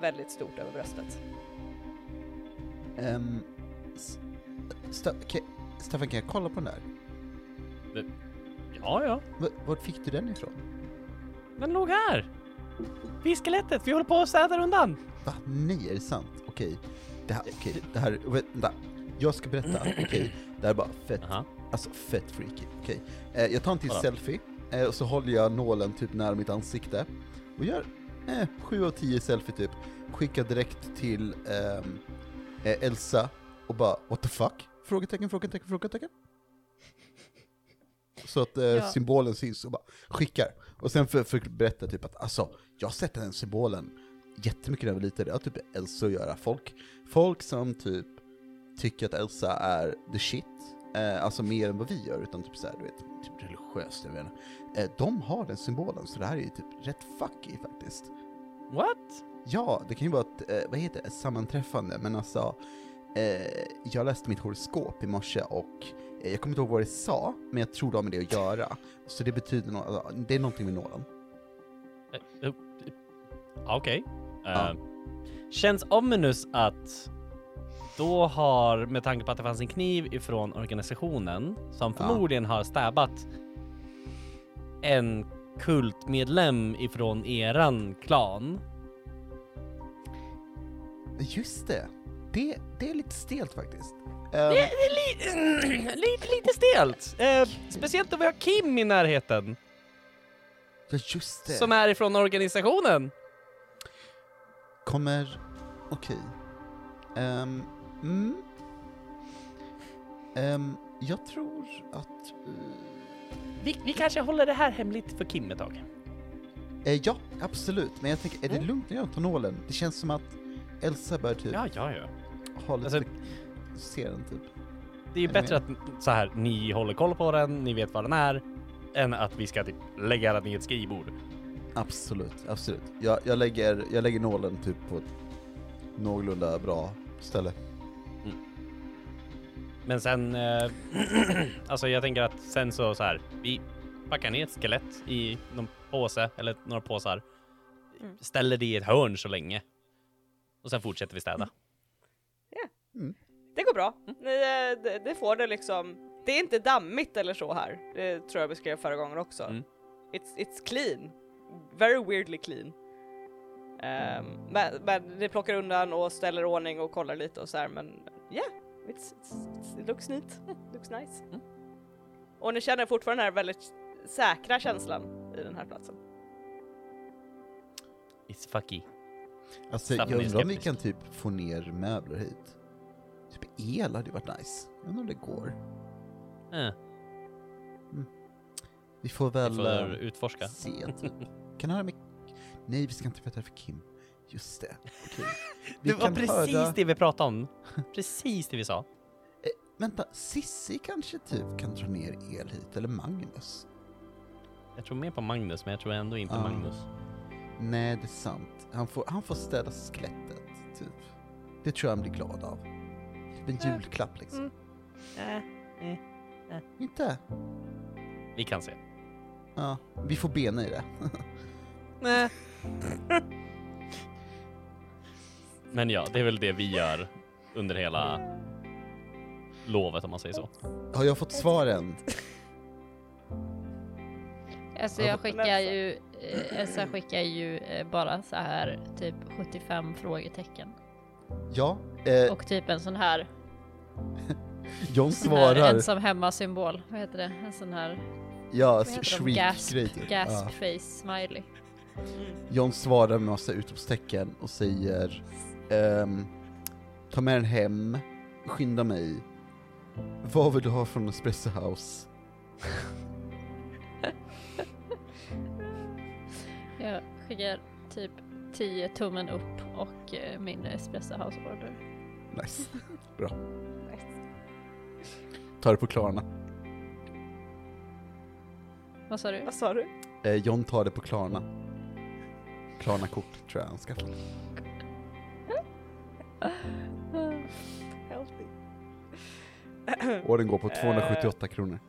väldigt stort över bröstet. Um, Staffan, kan jag kolla på den där? Ja, ja. V- Vart fick du den ifrån? Den låg här. Vid skelettet. Vi håller på att städa undan. Va? Nej, är det sant? Okej. Det här, okej, det här, vänta. Jag ska berätta, okej. Det här är bara fett, Aha. alltså fett freaky. Okej. Eh, jag tar en till Vadå? selfie, eh, och så håller jag nålen typ nära mitt ansikte. Och gör eh, 7 av 10 selfie typ. Skickar direkt till ehm, eh, Elsa och bara what the fuck? Frågetecken, frågetecken, frågetecken. Så att eh, Ja. symbolen syns och bara skickar. Och sen för, för berätta typ att alltså, jag har sett den symbolen jättemycket när jag var liten, det har typ Elsa att göra. Folk, folk som typ tycker att Elsa är the shit, eh, alltså mer än vad vi gör, utan typ såhär, du vet, typ religiöst, jag vet inte. Eh, de har den symbolen, så det här är ju typ rätt fucky faktiskt. What? Ja, det kan ju vara ett, eh, vad heter det, sammanträffande, men alltså, eh, jag läste mitt horoskop i morse och eh, jag kommer inte ihåg vad det sa, men jag tror det har med det att göra. Så det betyder något, det är någonting med nålen. Eh, Okej. Eh, Ja. Känns ominous att då har, med tanke på att det fanns en kniv ifrån organisationen som Ja. förmodligen har stabbat en kultmedlem ifrån eran klan. Just det. det. Det är lite stelt faktiskt. Ehm, Det, det är li, lite, lite stelt. Eh, speciellt då vi har Kim i närheten ja, just det. som är ifrån organisationen. Kommer... Okej. Ehm, mm. Ehm, jag tror att... eh, Vi, vi kanske håller det här hemligt för Kim ett tag. eh, ja, absolut. Men jag tänker, är det Mm. lugnt när jag tar nålen? Det känns som att Elsa bör typ Ja, ja, ja. ha lite... alltså- se den typ. Det är ju bättre att så här, ni håller koll på den, ni vet vad den är, än att vi ska typ lägga den i ett skrivbord. Absolut, absolut. Jag, jag, lägger, jag lägger nålen typ på ett någorlunda bra ställe. Men sen, eh, alltså jag tänker att sen så, så här, vi packar ner ett skelett i någon påse eller några påsar, Mm. ställer det i ett hörn så länge och sen fortsätter vi städa. Det går bra. Eh, det, det får det liksom. Det är inte dammigt eller så här. Det tror jag beskrev förra gången också. Mm. It's, it's clean. Very weirdly clean. Ehm, men, men ni plockar undan och ställer ordning och kollar lite och så här men yeah, it's, it's, it's, it looks neat. looks nice. Mm. Och ni känner fortfarande den här väldigt säkra känslan i den här platsen. It's fucky. Alltså Staffan jag undrar om vi kan typ få ner möbler hit. Typ el hade ju varit nice. Jag undrar om det går. Eh, Vi får vi väl får eh, utforska. se typ. Kan höra med... Nej, vi ska inte berätta det för Kim. Just det. Vi Det var kan precis höra... det vi pratade om. Precis det vi sa. Vänta, Sissi kanske typ kan dra ner el hit, eller Magnus? Jag tror mer på Magnus, men jag tror ändå inte Ah. Magnus. Nej, det är sant. Han får, han får städa skelettet, typ. Det tror jag han blir glad av. Typ en julklapp liksom. Mm. Inte? Vi kan se. Ja, vi får bena i det. Nej. Men ja, det är väl det vi gör under hela lovet om man säger så. Har jag fått svaren? Alltså Ja, jag skickar ju, eh, Elsa skickar ju eh, bara så här typ 75 frågetecken. Ja. Eh, Och typ en sån här, John här svarar. ensam hemma symbol. Vad heter det? En sån här Ja, shriek-grej gasp, typ. gasp Ja. face smiley. John svarar med massa utropstecken och säger ehm, Ta med den hem, skynda mig. Vad vill du ha från Espresso House? Jag skickar typ 10 tummen upp och eh, min espresso house order. Nice. Bra. Ta det på Klarna. Vad sa du? Vad sa du? Eh, John tar det på Klarna. Klarna-kort tror jag han skaffar. Help me. Och den går på 278 kronor.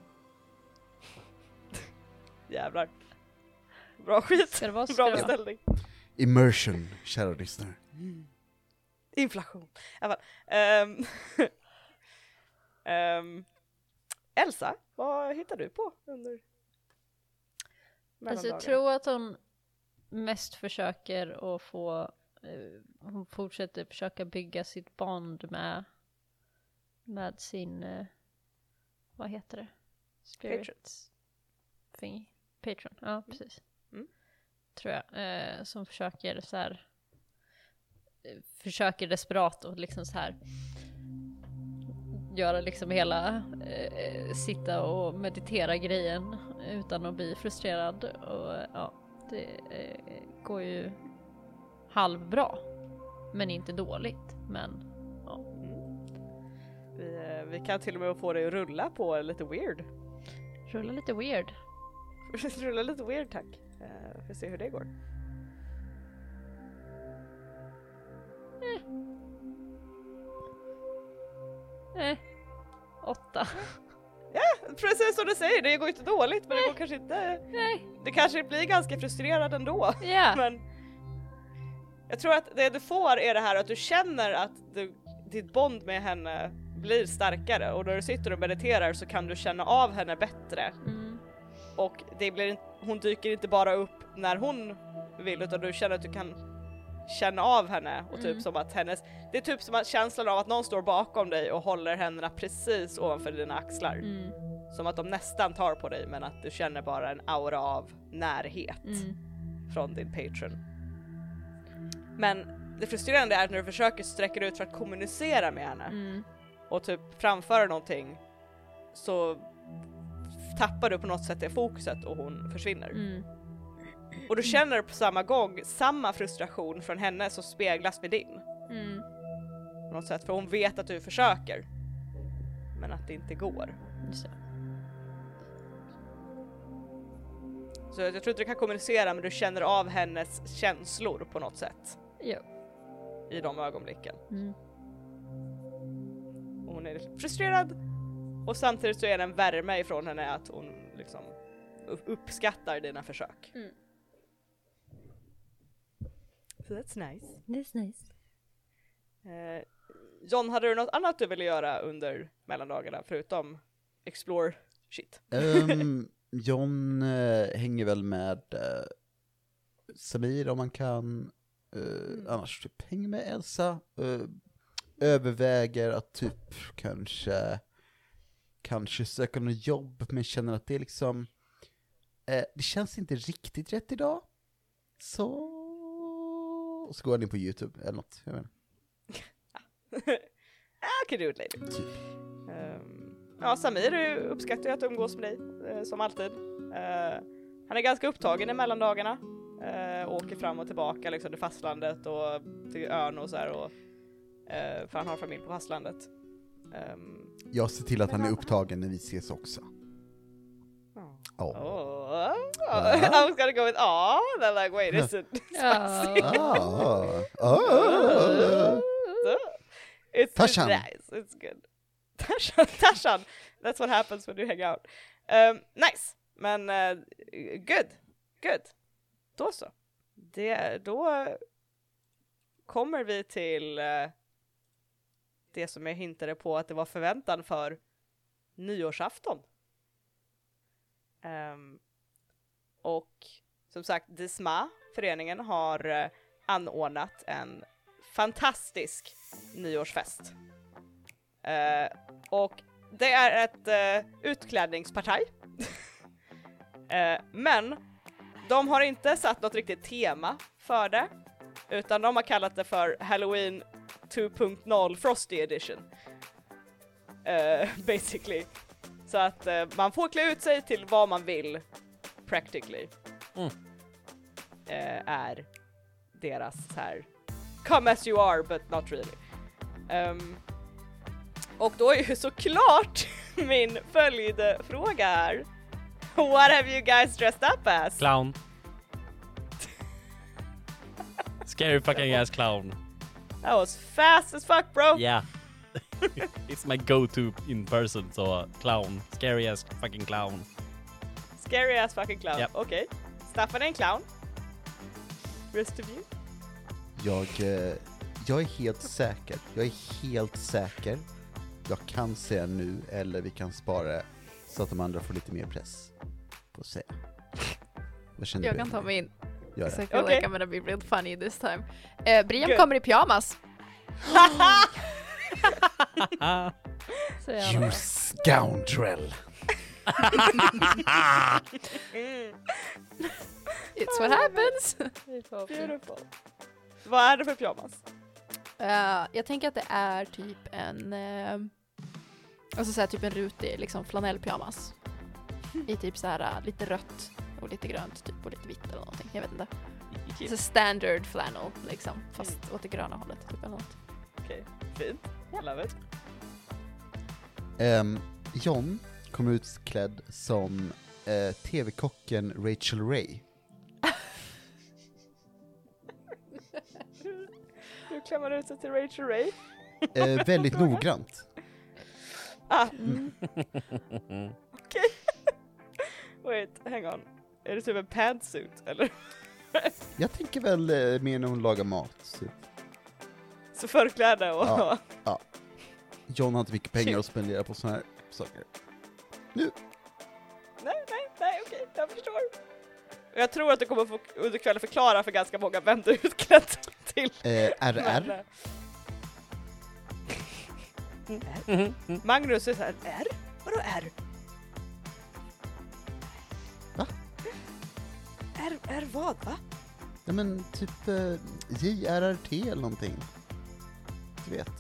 Jävlar. Bra skit. Ska det vara så? Bra beställning. Immersion, kära lyssnare. Inflation. I alla fall. Ehm, ehm, Elsa, vad hittar du på under Alltså jag tror att hon mest försöker att få, eh, hon fortsätter försöka bygga sitt band med, med sin, eh, vad heter det? Spirits thingy. Patron, ja precis. Mm. Tror jag. Eh, som försöker så här, eh, försöker desperat och liksom så här göra liksom hela eh, sitta och meditera grejen utan att bli frustrerad och ja, det eh, går ju halvbra. Men inte dåligt. Men Mm. Vi, eh, vi kan till och med få dig att rulla på lite weird. rulla lite weird. rulla lite weird tack. Uh, får se hur det går. Eh, åtta. Precis som du säger, det går inte dåligt men det går kanske inte... Nej, Det kanske blir ganska frustrerad ändå. ja. Men Jag tror att det du får är det här att du känner att du, ditt bond med henne blir starkare och när du sitter och mediterar så kan du känna av henne bättre Mm. och det blir, hon dyker inte bara upp när hon vill utan du känner att du kan känna av henne och typ Mm. som att hennes, det är typ som att känslan av att någon står bakom dig och håller händerna precis ovanför dina axlar. Mm. Som att de nästan tar på dig men att du känner bara en aura av närhet Mm. från din patron. Men det frustrerande är att när du försöker sträcka ut för att kommunicera med henne Mm. och typ framföra någonting så tappar du på något sätt det fokuset och hon försvinner. Mm. Och du känner på samma gång samma frustration från henne som speglas med din. Mm. På något sätt, för hon vet att du försöker. Men att det inte går. Det. Så jag tror inte du kan kommunicera men du känner av hennes känslor på något sätt Ja. i de ögonblicken. Mm. Och hon är frustrerad och samtidigt så är det en värme ifrån henne att hon liksom upp- uppskattar dina försök. Mm. So that's nice. That's nice. Eh, John, hade du något annat du ville göra under mellandagarna förutom explore shit? Ehm, John eh, hänger väl med eh, Samir om man kan. Eh, Annars typ hänger med Elsa. Eh, överväger att typ kanske, kanske söka något jobb, men känner att det är liksom, eh, det känns inte riktigt rätt idag. Så, och så går han in på YouTube eller något. Jag vet inte. I can do it later. Typ. Ehm, ja, Samir uppskattar ju att umgås med dig, som alltid. Eh, han är ganska upptagen i mellandagarna. Uh, åker fram och tillbaka liksom till fastlandet och till ön och så här och eh, för han har familj på fastlandet. Ehm, Jag ser till att han är upptagen när vi ses också. ja. Ja. Oh, I was gonna go with aw, then like wait is it spicy? Ah, ah. It's, it's Tarzan. nice, it's good. Tarzan, that's what happens when you hang out. Um, nice, men uh, good, good. Då så. Det, då kommer vi till eh, det som jag hintade på att det var förväntan för nyårsafton. Um, och som sagt, Disma, föreningen, har eh, anordnat en fantastisk nyårsfest. Uh, och det är ett uh, utklädningsparti. uh, men de har inte satt något riktigt tema för det, utan de har kallat det för Halloween 2.0 Frosty Edition. Eh, basically. Så att eh, man får klä ut sig till vad man vill, practically. Mm. Eh, är deras så här come as you are but not really. Ehm, och då är ju såklart min följdfråga här. What have you guys dressed up as? Clown. Scary fucking ass clown. That was fast as fuck bro! Yeah. It's my go-to in person, so uh, clown. Scary ass fucking clown. Scary ass fucking clown. Japp. Okej. Staffan är en clown. Rest of you? Jag, eh, jag är helt säker, jag är helt säker. Jag kan säga nu, eller vi kan spara så att de andra får lite mer press på. Vad känner Jag du? kan ta mig in. Gör I det. feel Okej. like I'm gonna be real funny this time. Eh, Brian Good. kommer i pyjamas. You scoundrel! It's what happens. beautiful. Vad är det för pyjamas? Eh, jag tänker att det är typ en, uh, alltså så här, typ en rutig liksom flanellpyjamas. I typ så här uh, lite rött och lite grönt typ och lite vitt eller någonting. Jag vet inte. Så standard flannel liksom, fast åt det gröna hållet typ eller något. Okej, fint. I love it. Ehm, John kom utklädd som eh, TV-kocken Rachel Ray. Hur klär man ut sig till Rachel Ray? Eh, väldigt noggrant. Ah, Mm. wait, hang on. Är det typ en pantsuit eller? Jag tänker väl eh, mer när hon lagar mat. Typ. Så förkläde och... Ja. John har inte mycket pengar att spendera på såna här saker. nej, nej, nej, okej, jag förstår. Jag tror att du kommer få under kvällen förklara för ganska många vem du är utklädd till. Eh, Men, Eh, Magnus är såhär, R? Vadå R? Va? R, R vad va? Ja men typ eh, JRRT eller någonting. Du vet.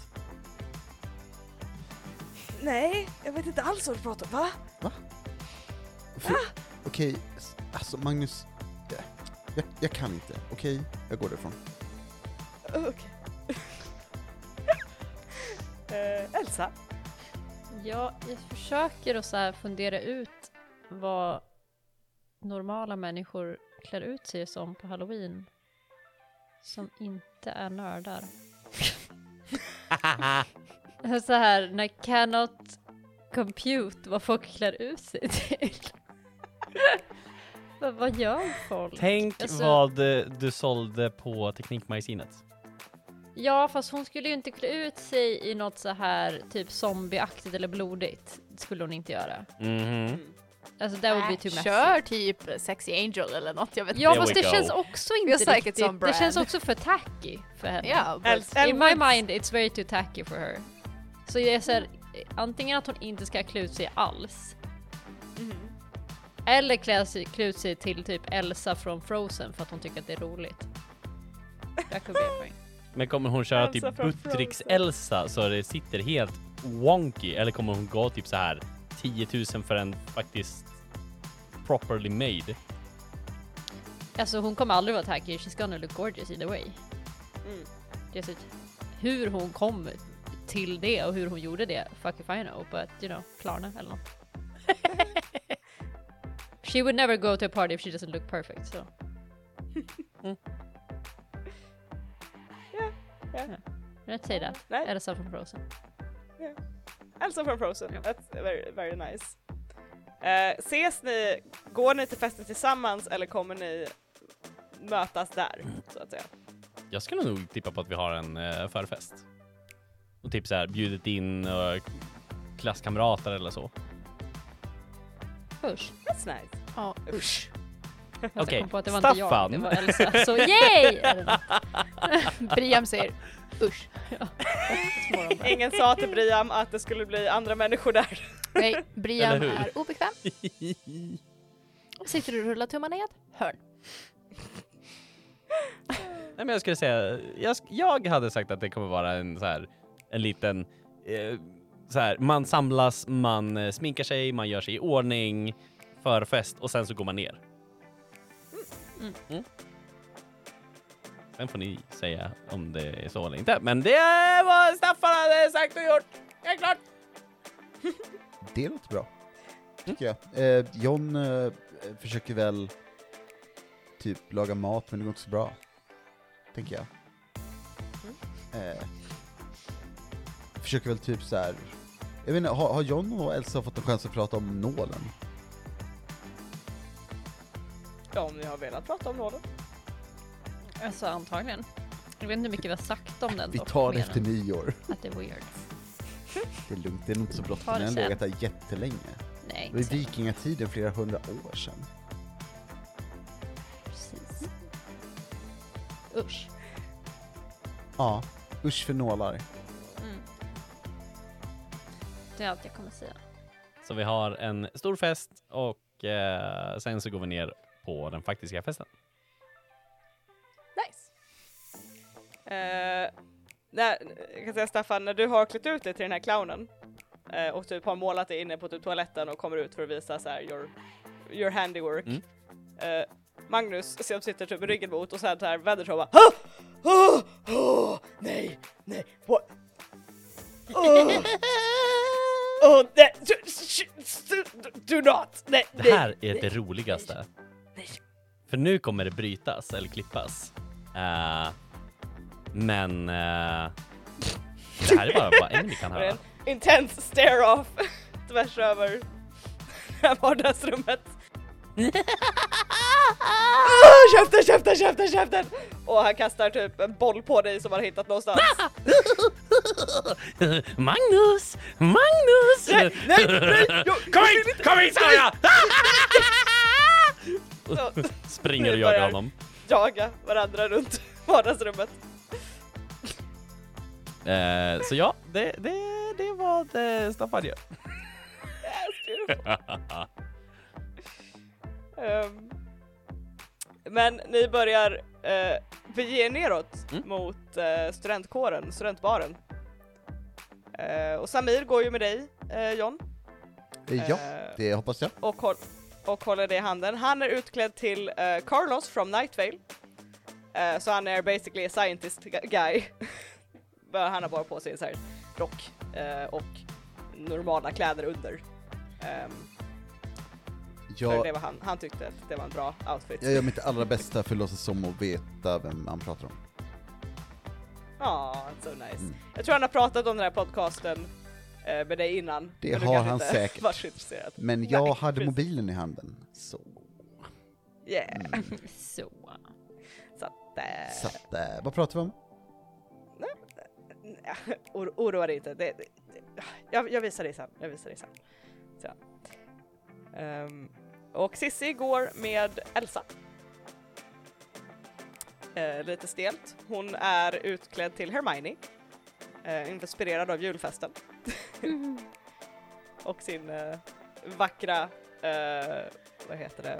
Nej, jag vet inte alls vad du pratar om, va? För- Okej, s- alltså Magnus. Jag, jag, jag kan inte, okej? Jag går därifrån. Okej. Eh, Elsa? Ja, jag försöker att så fundera ut vad normala människor klär ut sig som på halloween. Som inte är nördar. Så här, när cannot compute vad folk klär ut sig till. vad, vad gör folk? Tänk Alltså- vad du sålde på Teknikmagasinet. Ja, fast hon skulle ju inte klä ut sig i något så här typ zombieaktigt eller blodigt. Det skulle hon inte göra. Mhm. Alltså that would be Äh, too messy. Kör typ Sexy Angel eller något, jag vet Ja, There fast we det go. känns också inte it's riktigt. on det känns också för tacky för henne. Ja, but, El- In my mind it's very too tacky for her. Så jag säger antingen att hon inte ska klä ut sig alls. Mhm. Eller klä, sig, klä ut sig till typ Elsa från Frozen för att hon tycker att det är roligt. That could be a thing. Men kommer hon köra typ Buttricks-Elsa så det sitter helt wonky? Eller kommer hon gå typ så här 10 000 för en faktiskt properly made? Alltså hon kommer aldrig vara tacky, she's gonna look gorgeous either way. Mm. Är så, hur hon kom till det och hur hon gjorde det, fuck if I know, but you know, Klarna eller något. She would never go to a party if she doesn't look perfect, so. Ja, ja. Let's say that. Nej. Elsa från Frozen. Elsa från Frozen, that's very, very nice. Eh, ses ni, går ni till festen tillsammans eller kommer ni mötas där, så att säga? Jag skulle nog tippa på att vi har en uh, förfest. Och typ så här bjudit in uh, klasskamrater eller så. Usch. That's nice. ja. Usch. Okej, var inte jag, Staffan. det var Elsa. Så yay! Briam säger usch. Där. Ingen sa till Briam att det skulle bli andra människor där. Nej, Briam är obekväm. Sitter du och rullar tummarna i ett hörn. Nej men jag skulle säga, jag, jag hade sagt att det kommer vara en så här, en liten, eh, så här, man samlas, man eh, sminkar sig, man gör sig i ordning, förfest och sen så går man ner. Mm. Mm. Sen får ni säga om det är så eller inte, men det var Staffan hade sagt och gjort. Helt klart. Det låter bra, tycker jag. Eh, John eh, försöker väl typ laga mat, men det går inte så bra. Tänker jag. Eh, försöker väl typ så här. Jag vet inte, har, har John och Elsa fått en chans att prata om nålen? Ja, om ni har velat prata om någon. Alltså antagligen. Jag vet inte hur mycket vi har sagt om den Vi tar det efter nyår. Att det är weird. Det är lugnt, det är nog inte så bråttom. Den har sen. legat där jättelänge. Nej, Det var i vikingatiden, flera hundra år sedan. Precis. Usch. Ja, usch för nålar. Mm. Det är allt jag kommer säga. Så vi har en stor fest och eh, sen så går vi ner på den faktiska festen. Eh, när, jag kan säga Staffan, när du har klätt ut dig till den här clownen eh, och typ har målat dig inne på typ toaletten och kommer ut för att visa så här your, your handiwork. Mm. Eh, Magnus som sitter typ med ryggen mot och sen så här vänder sig och bara "Ah! oh, oh, nej, nej, what? Oh, oh, nej, do, do, not, nej, Det här nej, är det roligaste. nej. För nu kommer det brytas eller klippas. Eh, men eh, det här är bara vad Emily kan höra. en intense stare-off tvärs över det här vardagsrummet. Ah, käften, käften, käften, käften! Och han kastar typ en boll på dig som han har hittat någonstans. Magnus! Magnus! nej, nej, nej, jag- Kom hit! Kom hit sa jag! Springer och jagar honom. jaga varandra runt vardagsrummet. Eh, så ja, det, det, det är vad eh, Staffan gör. Ehm, men ni börjar uh, bege er neråt Mm. mot uh, studentkåren, studentbaren. Eh, och Samir går ju med dig, eh, John. Ja, Eh, det hoppas jag. och, håll, och håller det i handen. Han är utklädd till eh, Carlos from Night Vale. Eh, så han är basically a scientist gu- guy. Han har bara på sig en sån här rock eh, och normala kläder under. Um, för det Jag, var han, han tyckte att det var en bra outfit. jag gör mitt allra bästa för att låtsas som och veta vem han pratar om. Ja, so nice. Mm. Jag tror han har pratat om den här podcasten eh, med dig innan. Det men du har han inte säkert. så. Men jag Nej, hade precis. mobilen i handen, så... Yeah. Mm. Så. Så att, eh, Så att, eh, vad pratar vi om? Oro- Oroa dig inte. Det, det, det, jag, jag visar dig sen. Jag visar dig sen. Så. Ehm, och Sissi går med Elsa. Eh, lite stelt. Hon är utklädd till Hermione. Eh, inspirerad av julfesten. och sin eh, vackra, vad heter det,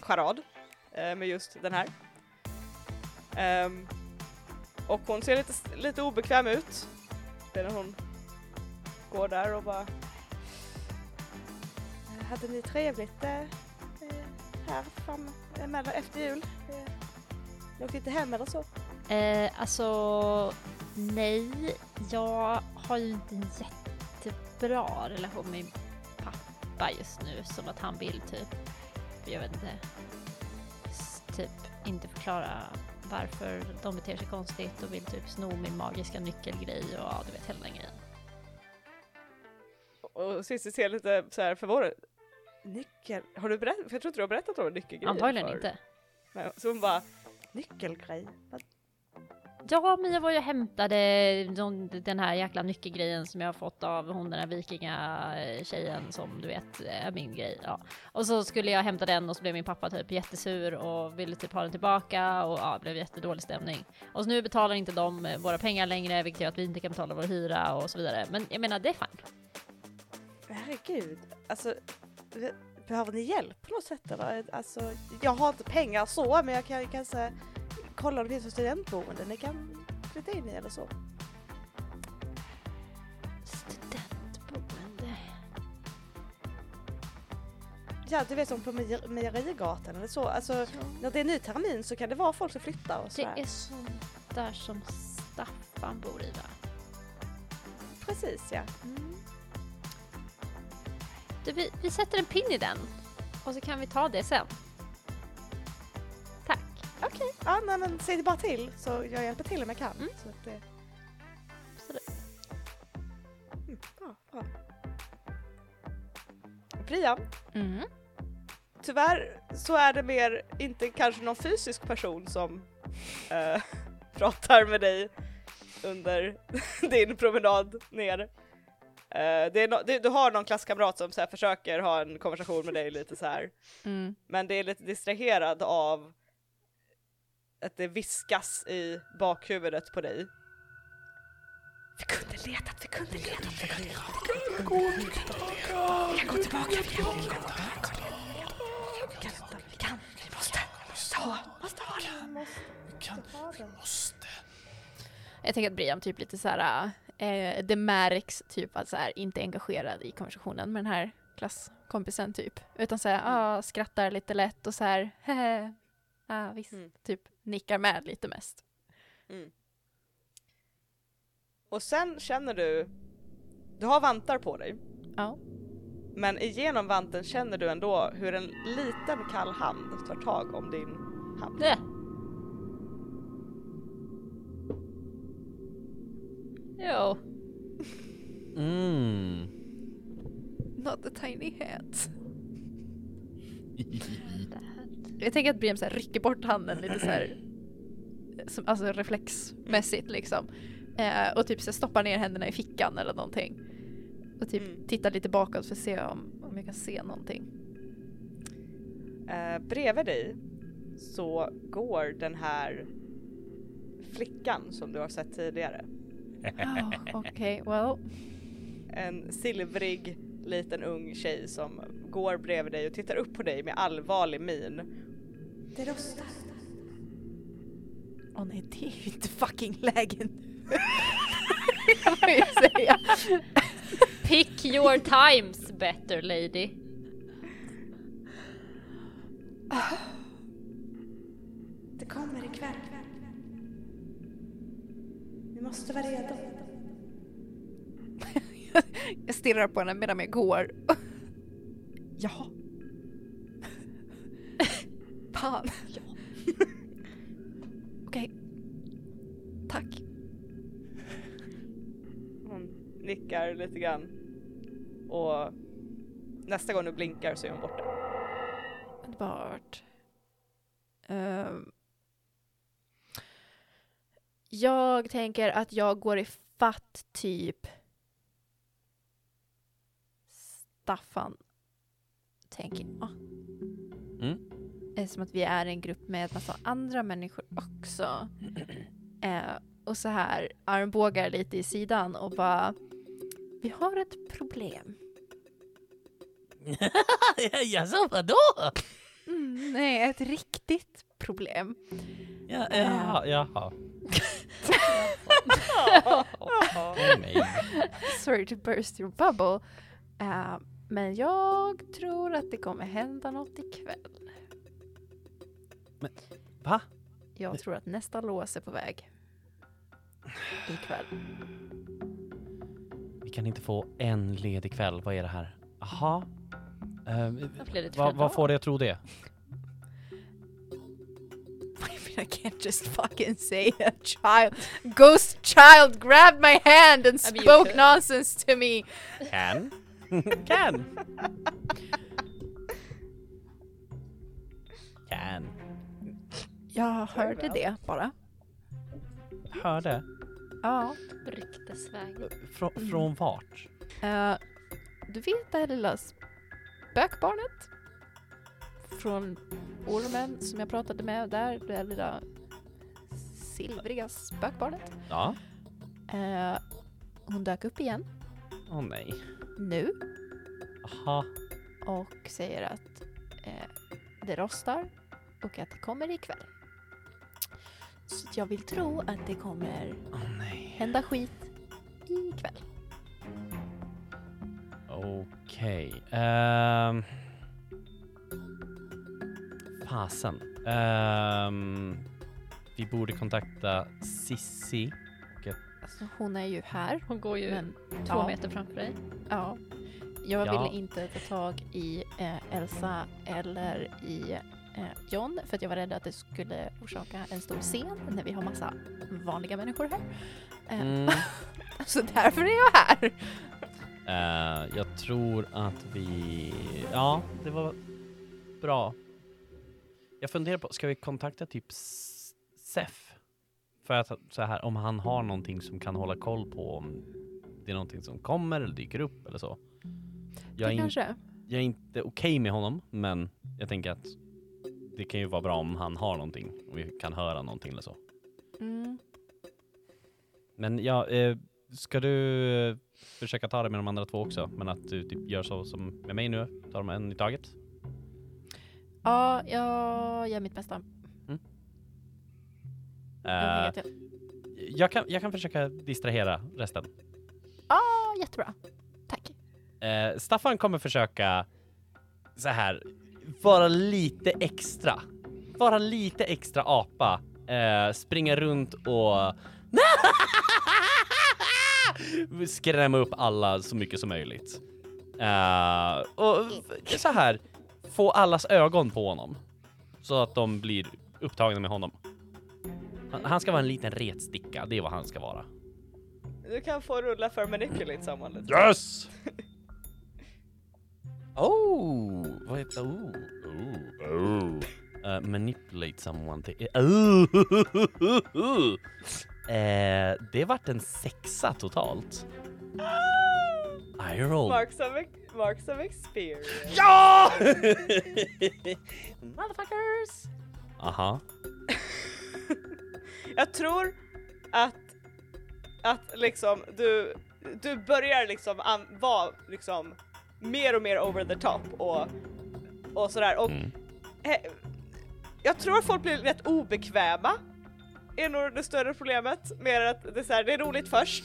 charad med just den här. Ehm, och hon ser lite, lite obekväm ut. Det är när hon går där och bara... Hade ni trevligt eh, här fram eh, efter jul? Eh, Ni åkte inte hem eller så? Eh, alltså, nej. Jag har ju inte en jättebra relation med min pappa just nu. Som att han vill typ, jag vet inte, typ inte förklara varför de beter sig konstigt och vill typ sno min magiska nyckelgrej och ja, du vet hela den grejen. Och Cissi ser lite så här förvånad Nyckel? Har du berättat? Jag tror inte du har berättat om en nyckelgrej. Antagligen för- inte. Nej, Så hon bara, nyckelgrej? Vad- Ja, men jag var ju och hämtade de, den här jäkla nyckelgrejen som jag har fått av hon den här vikingatjejen eh, som du vet är min grej. Ja. Och så skulle jag hämta den och så blev min pappa typ jättesur och ville typ ha den tillbaka och ja, det blev jättedålig stämning. Och så nu betalar inte de eh, våra pengar längre, vilket gör att vi inte kan betala vår hyra och så vidare. Men jag menar, det är fine. Herregud, alltså behöver ni hjälp på något sätt eller? Alltså, jag har inte pengar så, men jag kan kanske kolla om det finns ett studentboende ni kan flytta in i eller så. Studentboende. Ja, du vet som på Mejer- Mejerigatan eller så. Alltså, när det är ny termin så kan det vara folk som flyttar och Det sådär. är sånt där som Staffan bor i va? Precis ja. Du, vi, vi sätter en pin i den och så kan vi ta det sen. Okej, ja nej, men säg det bara till så jag hjälper till om jag kan. Mm. Så att det... Absolut. mm, bra, bra. Priya, Mm. tyvärr så är det mer inte kanske någon fysisk person som eh, pratar med dig under din promenad ner. Eh, det är no- det, du har någon klasskamrat som så försöker ha en konversation med dig lite så här. Mm. men det är lite distraherad av att det viskas i bakhuvudet på dig. Vi kunde letat, vi kunde letat, vi kunde letat. Vi kan gå tillbaka, vi kan gå tillbaka. Vi kan, vi kan, vi måste, ta, måste ha den. Jag tänker att Brian typ lite så här, eh, det märks typ att så här, inte är engagerad i konversationen med den här klasskompisen typ. Utan så här, ah, skrattar lite lätt och så här, hehe, ah, visst, Mm. typ nickar med lite mest. Och sen känner du, du har vantar på dig. Ja. Men igenom vanten känner du ändå hur en liten kall hand tar tag om din hand. Det. Jo. Mm. Not the tiny hat. Jag tänker att Briam så här rycker bort handen lite så här, som, alltså reflexmässigt liksom. Eh, och typ så stoppar ner händerna i fickan eller någonting. Och typ Mm. tittar lite bakåt för att se om, om jag kan se någonting. Eh, bredvid dig så går den här flickan som du har sett tidigare. Oh, Okej, well. En silvrig liten ung tjej som går bredvid dig och tittar upp på dig med allvarlig min. Det rostar. Åh nej, det är ju inte fucking läge nu. kan man ju säga. Pick your times better lady. Det kommer ikväll. Vi måste vara redo. Jag stirrar på henne medan jag går. Jaha. Fan. Okej. Tack. Hon nickar lite grann. Och nästa gång du blinkar så är hon borta. Underbart. Ehm. jag tänker att jag går i fatt typ Staffan, tänker jag. Mm. Eftersom att vi är en grupp med massa andra människor också. Eh, och så här armbågar lite i sidan och bara Vi har ett problem. Jaså, vadå? Mm, nej, ett riktigt problem. Ja, jaha, jaha. Nej. Sorry to burst your bubble. Eh, men jag tror att det kommer hända något ikväll. Va? Jag tror att nästa lås är på väg. Ikväll. Vi kan inte få en ledig kväll. Vad är det här? Blir det vad, vad får dig att tro det? I mean, I can't just fucking say a child, ghost child grabbed my hand and spoke nonsense to me. Can? Can? Can. Jag hörde det bara. Hörde? Ja. Ryktesväg. Frå, från vart? Eh, du vet det här lilla spökbarnet? Från ormen som jag pratade med där, det här lilla silvriga spökbarnet. Ja. Eh, hon dök upp igen Åh nej. nu Aha. och säger att eh, det rostar och att det kommer ikväll. Så jag vill tro att det kommer nej. hända skit ikväll. Okej. ehm. fasen. Ehm, vi borde kontakta Sissi. Alltså hon är ju här. Hon går ju Men två ja, meter framför dig. ja. Jag Ja. ville inte ta tag i eh, Elsa eller i John för att jag var rädd att det skulle orsaka en stor scen när vi har massa vanliga människor här. Eh, Mm. Så därför är jag här. Eh, jag tror att vi... Ja, det var bra. Jag funderar på, ska vi kontakta typ Sef? För att så här, om han har någonting som kan hålla koll på om det är någonting som kommer eller dyker upp eller så. Jag är, det in, kanske. jag är inte okej med honom, men jag tänker att det kan ju vara bra om han har någonting och vi kan höra någonting eller så. Mm. Men ja, eh, ska du eh, försöka ta det med de andra två också? Men att du typ gör så som med mig nu, tar dem en i taget? Ja, jag gör mitt bästa. Jag Eh, jag- kan, jag kan försöka distrahera resten. Ja, jättebra. Tack. Eh, Staffan kommer försöka så här vara lite extra. Vara lite extra apa. Eh, springa runt och skrämma upp alla så mycket som möjligt. Eh, och så här få allas ögon på honom. Så att de blir upptagna med honom. Han, han ska vara en liten retsticka, det är vad han ska vara. Du kan få rulla för manipulate someone lite. Yes! oh, vad heter oh, oh, oh. Uh, manipulate someone to... Eh, det vart en sexa totalt. I roll. Marks of, marks of experience. Ja! Motherfuckers! Aha. Jag tror att, att liksom du, du börjar liksom an, vara liksom mer och mer over the top och, och sådär och Mm. he, jag tror att folk blir rätt obekväma är nog det större problemet, mer att det är, så här, det är roligt först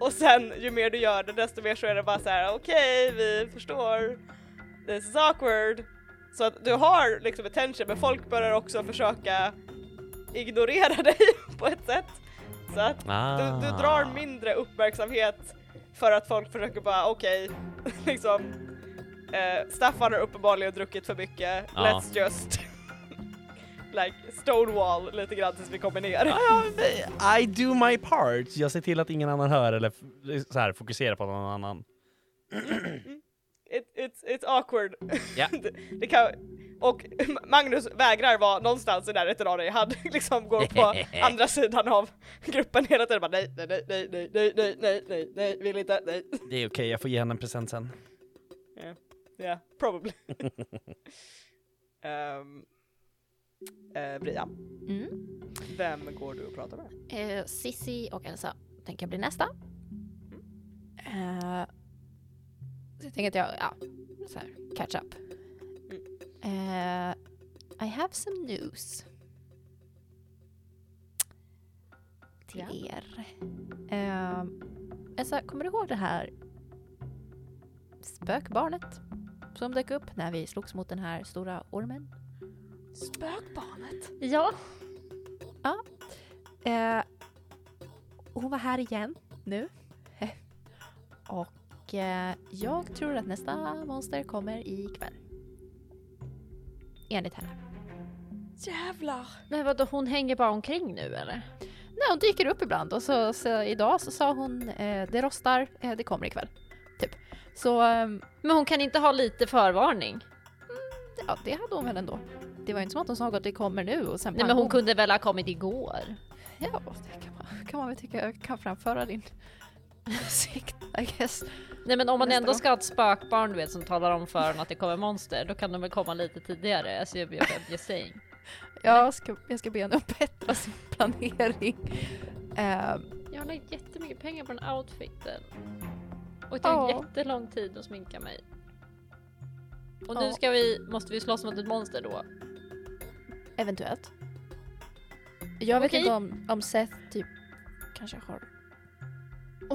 och sen ju mer du gör det desto mer så är det bara så här: okej vi förstår, this is awkward. Så att du har liksom attention men folk börjar också försöka ignorera dig på ett sätt. Så att Ah. du, du drar mindre uppmärksamhet för att folk försöker bara okej, liksom eh, Staffan har uppenbarligen druckit för mycket, Ja. let's just like stonewall lite grann tills vi kommer ner. I do my part. Jag ser till att ingen annan hör eller så här, fokuserar på någon annan. It, it's, it's awkward. Ja. det, det kan, och Magnus vägrar vara någonstans i närheten av dig, han liksom går på andra sidan av gruppen hela tiden bara nej, nej, nej, nej, nej, nej, nej, nej, nej, nej, vill inte, nej. Det är okej, jag får ge henne en present sen. Yeah, probably. um, eh, Bria, Mm. vem går du och pratar med? Eh, Sissi och Elsa tänker jag bli nästa. Eh, så jag tänker att jag, ja, så här, catch up. Eh, I have some news. Till Ja. er. Eh, Elsa, kommer du ihåg det här spökbarnet som dök upp när vi slogs mot den här stora ormen? Spökbarnet? Ja, Eh, hon var här igen nu. Och eh, jag tror att nästa monster kommer ikväll. Enligt henne. Jävlar! men vadå hon hänger bara omkring nu eller? Nej, hon dyker upp ibland och så, så idag så sa hon eh, det rostar, eh, det kommer ikväll. Typ. Så ehm, Men hon kan inte ha lite förvarning? ja, det hade hon väl ändå. Det var inte som att hon sa att det kommer nu och sen Nej men hon pang, kunde väl ha kommit igår? Ja, det kan man, kan man väl tycka kan framföra din åsikt, I guess. Nej men om man ändå gång. ska ha ett spökbarn du vet som talar om för en att det kommer monster, då kan de väl komma lite tidigare? Alltså jag jag- just saying. Jag ska, jag ska be henne att bättra sin planering. Ehm, Jag har lagt jättemycket pengar på den outfiten. Och det tar Ja. jättelång tid att sminka mig. Och nu ska vi, måste vi slåss mot ett monster då? Eventuellt. Jag vet inte om, om Seth typ kanske har...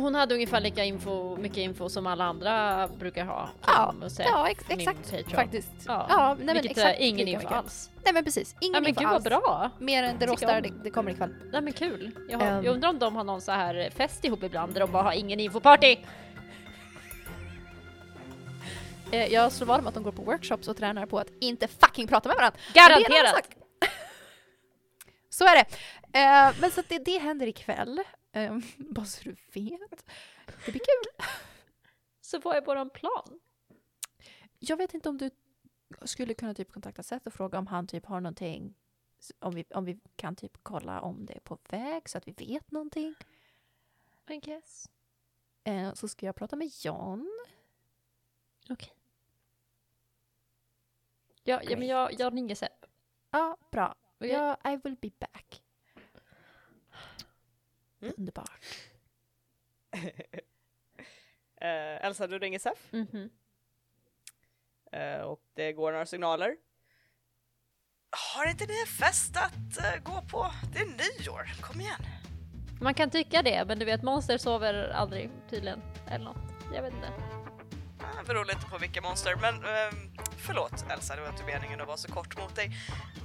Hon hade ungefär lika info, mycket info som alla andra brukar ha. Ja, ja ex, exakt Patreon. faktiskt. Ja, Ja, nej, men Vilket exakt är ingen info mycket. alls. Nej men precis, ingen Ja men info gud alls. bra! Mer än det rostar, det, det kommer ikväll. Nej men kul. Jag, har, Ehm. jag undrar om de har någon så här fest ihop ibland där de bara har ingen infoparty. Eh, jag slår vad om att de går på workshops och tränar på att inte fucking prata med varandra. Garanterat! Så är det. Eh, men så att det, det händer ikväll. Eh, bara så du vet. Det blir kul. Så vad är våran plan? Jag vet inte om du skulle kunna typ kontakta Seth och fråga om han typ har någonting. Om vi, om vi kan typ kolla om det är på väg så att vi vet någonting. I guess. Eh, så ska jag prata med John. Okej. Ja, ja men jag, jag ringer Sepp. Ja, bra. Okej. Ja, I will be back. Mm. Underbart. Eh, Elsa, du ringer Sef Mhm. eh, och det går några signaler. Har inte ni en fest att eh, gå på? Det är nyår, kom igen. Man kan tycka det, men du vet monster sover aldrig tydligen. Eller något. Jag vet inte. Ah, beror lite på vilka monster, men ehm, förlåt Elsa, det var inte meningen att vara så kort mot dig.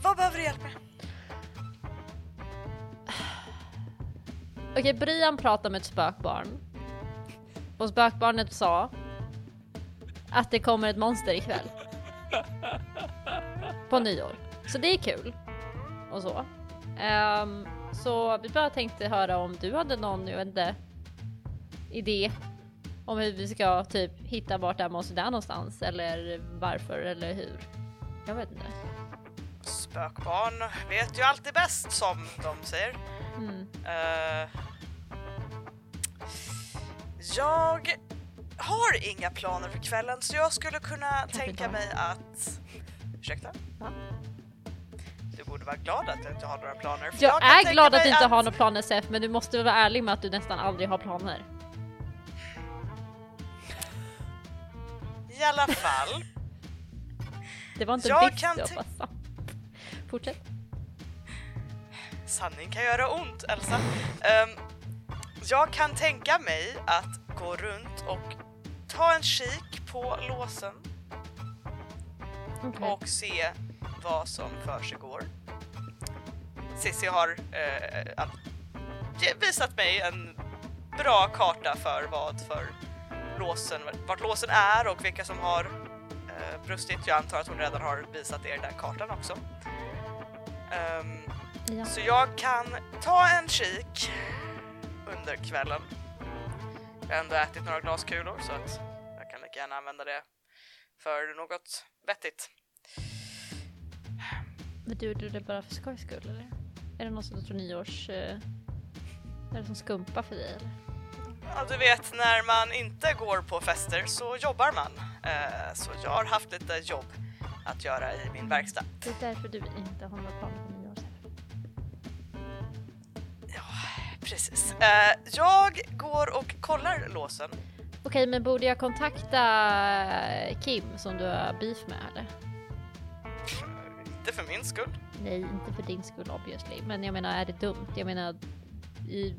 Vad behöver du hjälp med? Okej, Brian pratade med ett spökbarn. Och spökbarnet sa att det kommer ett monster ikväll. På nyår. Så det är kul. Och så. Um, så vi bara tänkte höra om du hade någon, jag vet inte, idé om hur vi ska typ hitta vart det här monstret är någonstans eller varför eller hur. Jag vet inte. spökbarn vet ju alltid bäst som de säger. Mm. Eh, jag har inga planer för kvällen så jag skulle kunna tänka inte har. mig att... Ursäkta? Va? Du borde vara glad att jag inte har några planer. för Jag kan är tänka glad att du inte har några planer Sef, men du måste vara ärlig med att du nästan aldrig har planer. I alla fall, Det var inte Jag en diss, kan det var tän- bara sant. Fortsätt. Sanning kan göra ont Elsa. Ehm, jag kan tänka mig att gå runt och ta en kik på låsen Okej. och se vad som försiggår. Cissi har ge- visat mig en bra karta för vad för låsen, vart låsen är och vilka som har eh, brustit. Jag antar att hon redan har visat er den kartan också. Ehm, Ja. så jag kan ta en kik under kvällen. Jag har ändå ätit några glaskulor så att jag kan lika gärna använda det för något vettigt. Men du gjorde det bara för skojs skull eller? Är det någon som du tror nyårs... Eh, är det som skumpa för dig eller? Ja, du vet när man inte går på fester så jobbar man. Eh, så jag har haft lite jobb att göra i min verkstad. Det är därför du inte har några planer Precis. Eh, jag går och kollar låsen. Okej, men borde jag kontakta Kim som du har beef med eller? Inte för min skull. Nej, inte för din skull obviously. Men jag menar, är det dumt? Jag menar, i,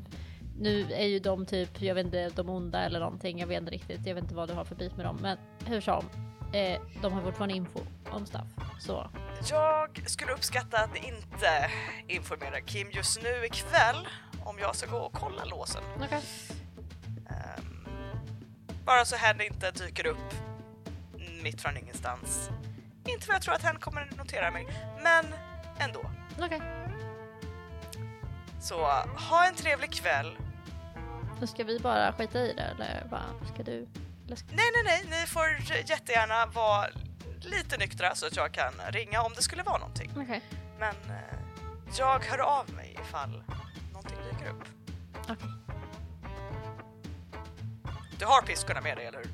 nu är ju de typ, jag vet inte, de onda eller någonting. Jag vet inte riktigt. Jag vet inte vad du har för beef med dem. Men hur som, eh, de har fortfarande info om stuff. Så, Jag skulle uppskatta att inte informerar Kim just nu ikväll om jag ska gå och kolla låsen. okej. Ehm, bara så hen inte dyker upp mitt från ingenstans. Inte för att jag tror att hen kommer notera mig, men ändå. Okej. Så ha en trevlig kväll. Nu ska vi bara skita i det eller vad ska du? Eller ska... Nej, nej, nej, ni får jättegärna vara lite nyktra så att jag kan ringa om det skulle vara någonting. Okej. Men eh, jag hör av mig ifall någonting dyker upp. Okej. Du har piskorna med dig, eller hur?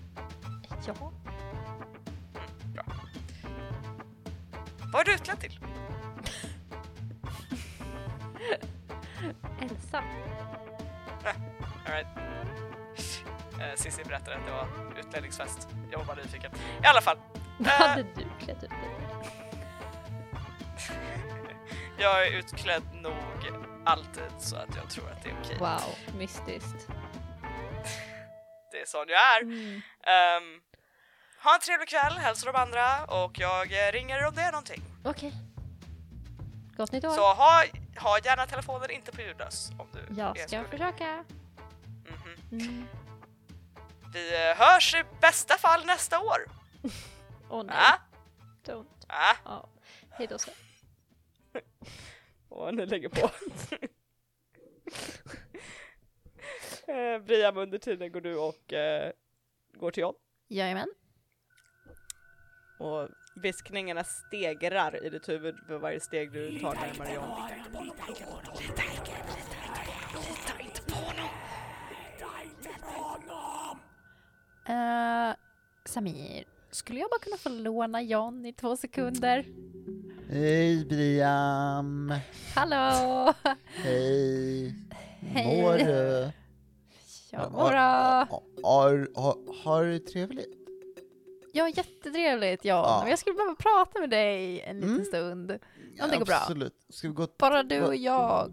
Ja. Bra. Vad är du utklädd till? Elsa. All right. Eh, Cissi berättade att det var utklädningsfest. Jag var bara nyfiken. I alla fall. Vad Eh, hade du klätt ut dig jag är utklädd nog alltid så att jag tror att det är okej. Wow, mystiskt. Det är sån jag är. Mm. Ehm, ha en trevlig kväll, hälsa de andra och jag eh, ringer om det är någonting. Okej. Gott nytt år. Så ha, ha gärna telefonen inte på ljudlös om du Jag är ska skurig. försöka. Mhm. Mm. Vi eh, hörs i bästa fall nästa år. Åh nej, Ah, don't. ah. Ja. Hej då så. Och ni lägger på. eh, Briam, under tiden går du och eh, går till John. Jajamän. Och viskningarna stegrar i ditt huvud för varje steg du tar närmare John. Uh, Samir, skulle jag bara kunna få låna John i två sekunder? Hej Briam! Hallå! Hej! Hej. Mår du? Jag mår bra. Har, har, har du trevligt? Ja, jättetrevligt John. Ja. Men Jag skulle behöva prata med dig en liten Mm. stund. Om det går bra. Absolut. Ska vi gå... Bara du och jag.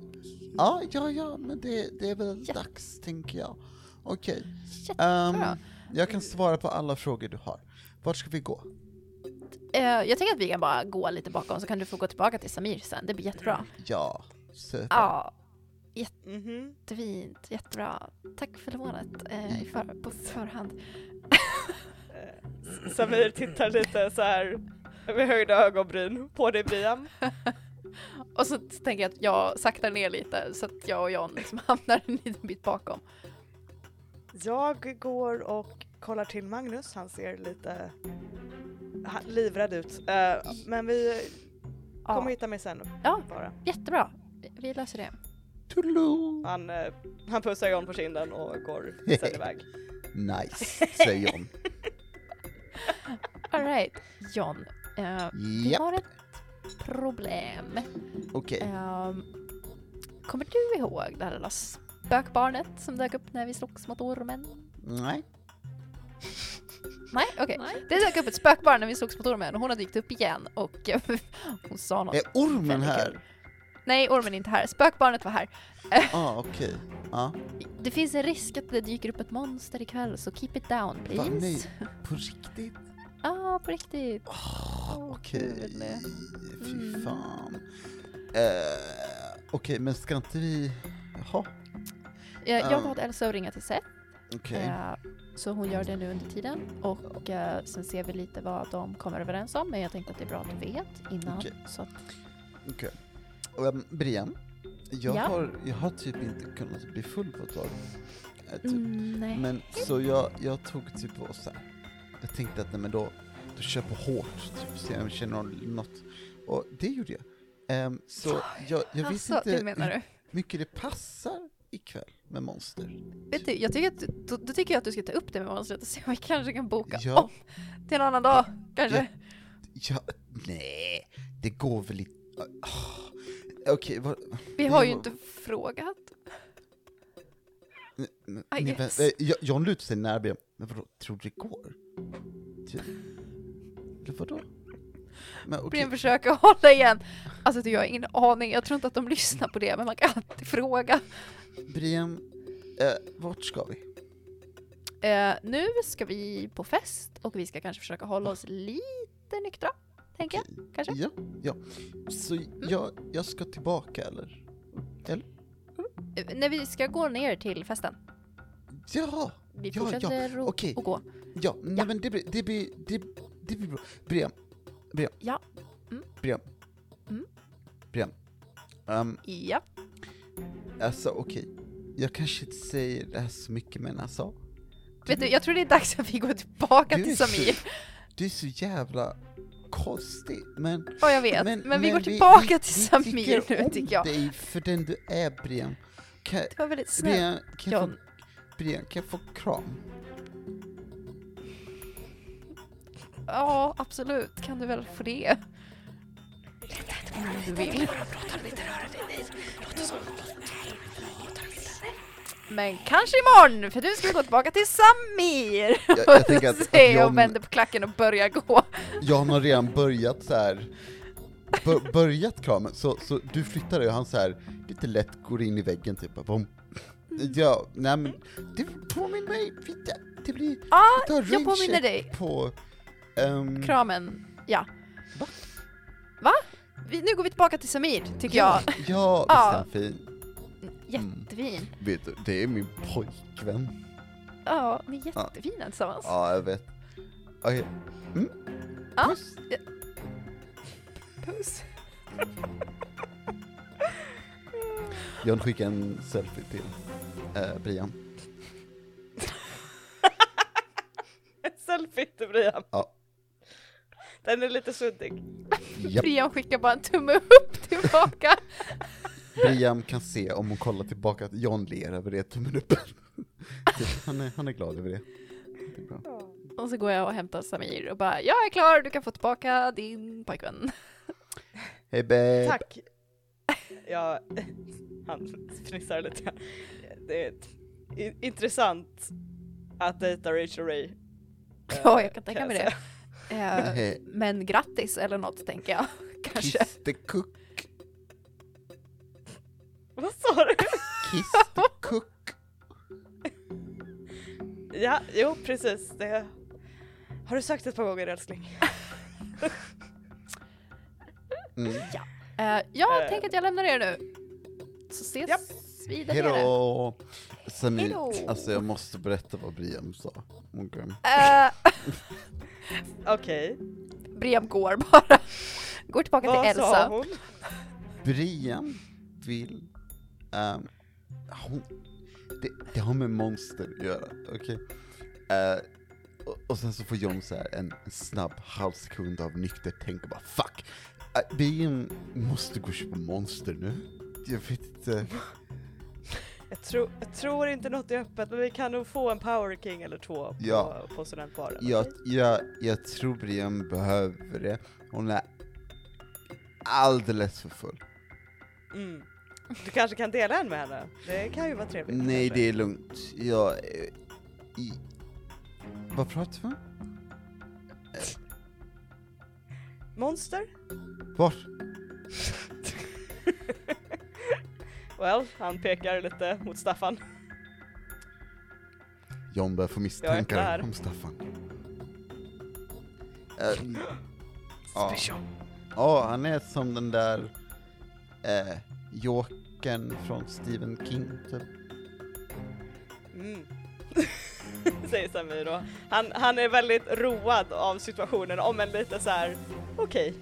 Ja, ja, ja, men det, det är väl Ja. dags, tänker jag. Okej. Jättebra. Ehm, jag kan svara på alla frågor du har. Vart ska vi gå? Eh, jag tänker att vi kan bara gå lite bakom så kan du få gå tillbaka till Samir sen. Det blir jättebra. Ja, super. Ja, Mhm. jättefint. Jättebra. Tack för lånet eh, i för, på förhand. Eh, Samir tittar lite så här med höjda ögonbryn på dig Briam. Och så tänker jag att jag saktar ner lite så att jag och John liksom hamnar en liten bit bakom. Jag går och kollar till Magnus, han ser lite livrädd ut. Eh, men vi Ja. Kom och hitta mig sen Ja. bara. Jättebra. Vi löser det. Toodaloo! Han, eh, han pussar John på kinden och går sen iväg. Nice, säger John. Alright, John. eh, vi har ett problem. okej. Ehm, kommer du ihåg det här lilla spökbarnet som dök upp när vi slogs mot ormen? Nej. Nej, okej. Nej. Det dök upp ett spökbarn när vi slogs mot ormen och hon har dykt upp igen och hon sa något. Är ormen här? Nej, ormen är inte här. Spökbarnet var här. Ah, okej. Ja. Det finns en risk att det dyker upp ett monster ikväll så keep it down Va, please. nej, på riktigt? Ja, ah, på riktigt. Oh, okej, gud. fy Mm. fan. Eh, okej, men ska inte vi... Jaha, Jag, jag Ja. bad Elsa att ringa till Seth, okej. eh, så hon gör det nu under tiden. Och eh, sen ser vi lite vad de kommer överens om, men jag tänkte att det är bra att du vet innan. Okej. Så att, Okej. Um, Brian, jag, Ja? har, jag har typ inte kunnat bli full på ett tag. Eh, typ. mm, nej. Men så jag, jag tog typ på så här. Jag tänkte att nej, men då, då kör jag på hårt, typ, så jag känner något. Och det gjorde jag. Ehm, så jag, jag visste alltså, inte det menar du? hur mycket det passar ikväll med monster. Vet du, jag tycker att, då, då tycker jag att du ska ta upp det med monstret och se om vi kanske kan boka Ja. om till en annan dag, kanske. Ja, nej, det går väl inte... Ah, Okej, vad... Vi har ju Ja. inte frågat. n- n- I guess. eh, Jo- John lutar sig nära, men vadå, tror du det går? Eller vadå? Men okej, Brian försöker hålla igen. Alltså du, jag har ingen aning, jag tror inte att de lyssnar på det, men man kan alltid fråga. Brian, eh, vart ska vi? Eh, nu ska vi på fest och vi ska kanske försöka hålla oss lite nyktra, tänker jag. Kanske? Ja, ja. Så jag, jag ska tillbaka eller? Eh, när vi ska gå ner till festen. Ja, Vi Ja, fortsätter ja, okej. att gå. ja, nej men det blir, det blir, det, det blir bra. Brian, Brian. Ja. Mm. Brian. Mm. Brian. Um, Ja. Alltså okej, jag kanske inte säger det här så mycket men alltså. Vet du, jag tror det är dags att vi går tillbaka till är så- Samir. Du är så jävla konstig, men... Ja, jag vet. Men, vi går tillbaka till Samir tycker nu, om tycker jag. dig för den du är, Brian. Kan, Det var väldigt snällt. Brian, kan jag, få, John. Brian, kan jag få kram? Ja, absolut. Kan du väl få det? Om du vill. Men kanske imorgon, för du ska gå tillbaka till Samir! Jag, jag tänker att, att Säger jag John, och vänder på klacken och börjar gå. John har redan börjat så här. Bör, börjat kramen, så, så du flyttar dig och han så här lite lätt går in i väggen typ. Bom. Ja, nej men det påminner mig, det, det blir, Ja, tar jag påminner dig. på... ehm, Kramen, ja. Va? Va? Vi, nu går vi tillbaka till Samir, tycker jag. ja, ja, Ja. visst är han fin. Jättefin. Vet du, det är min pojkvän. Ja, ni är jättefina tillsammans. Ja, jag vet. Okej. Mm. Ja. Puss. Puss. John skickar en selfie till eh, Brian. Selfie till Brian. Ja. Den är lite suddig. Japp. Brian skickar bara en tumme upp tillbaka. Brian kan se om hon kollar tillbaka att John ler över det tummen upp. Typ, han, är, han är glad över det. det är bra. Och så går jag och hämtar Samir och bara, jag är klar, du kan få tillbaka din pojkvän. Hej babe! Tack! Ja, han fnissar lite grann. Det är intressant att dejta Rachel Ray. Ja, jag kan tänka mig det. Eh, men grattis eller något tänker jag. Kanske. Kiss the cook, Vad sa du? kiss the cook. Ja, jo precis. Det har du sagt ett par gånger älskling. Mm. Eh, jag Eh. tänker att jag lämnar er nu. Så ses Japp. Vi där nere. Hejdå! Samir, Hejdå. alltså jag måste berätta vad Brian sa. Okej. Eh, Okej, Brian går bara. Går tillbaka vad till sa Elsa. hon? Brian vill... ehm, hon, det, det har med monster att göra, okej? Eh, och, och sen så får John så här en, en snabb halv sekund av nykter tänk och bara fuck! Äh, Vi måste gå och köpa monster nu. Jag vet inte. Jag, tror- jag tror inte något är öppet men vi kan nog få en Power King eller två på, Ja. på studentbaren. Jag, jag, jag tror Brian behöver det. Hon är alldeles för full. Mm. Du kanske kan dela en med henne? Det kan ju vara trevligt. Nej, kanske. det är lugnt. Jag... I, vad pratar vi om? Monster? Var? Well, han pekar lite mot Staffan. John börjar få misstankar om Staffan. Eh, ja. ja, han är som den där eh, Jokern från Stephen King, typ. Mm. Säger Samir då. Han, han är väldigt road av situationen om en lite så här. okej,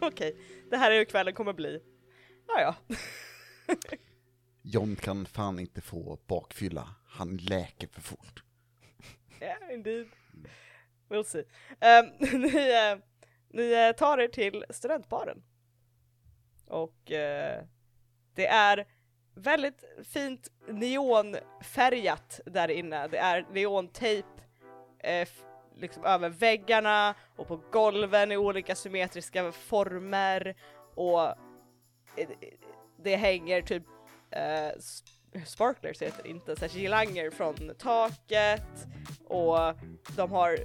okej, det här är hur kvällen kommer bli. Ja, ja. John kan fan inte få bakfylla. Han läker för fort. Yeah, indeed. We'll see. Um, ni, uh, ni eh, tar er till studentbaren. Och uh, det är väldigt fint neonfärgat där inne. Det är neontejp eh, liksom över väggarna och på golven i olika symmetriska former och det hänger typ eh, sparklers heter det inte, såhär girlanger från taket och de har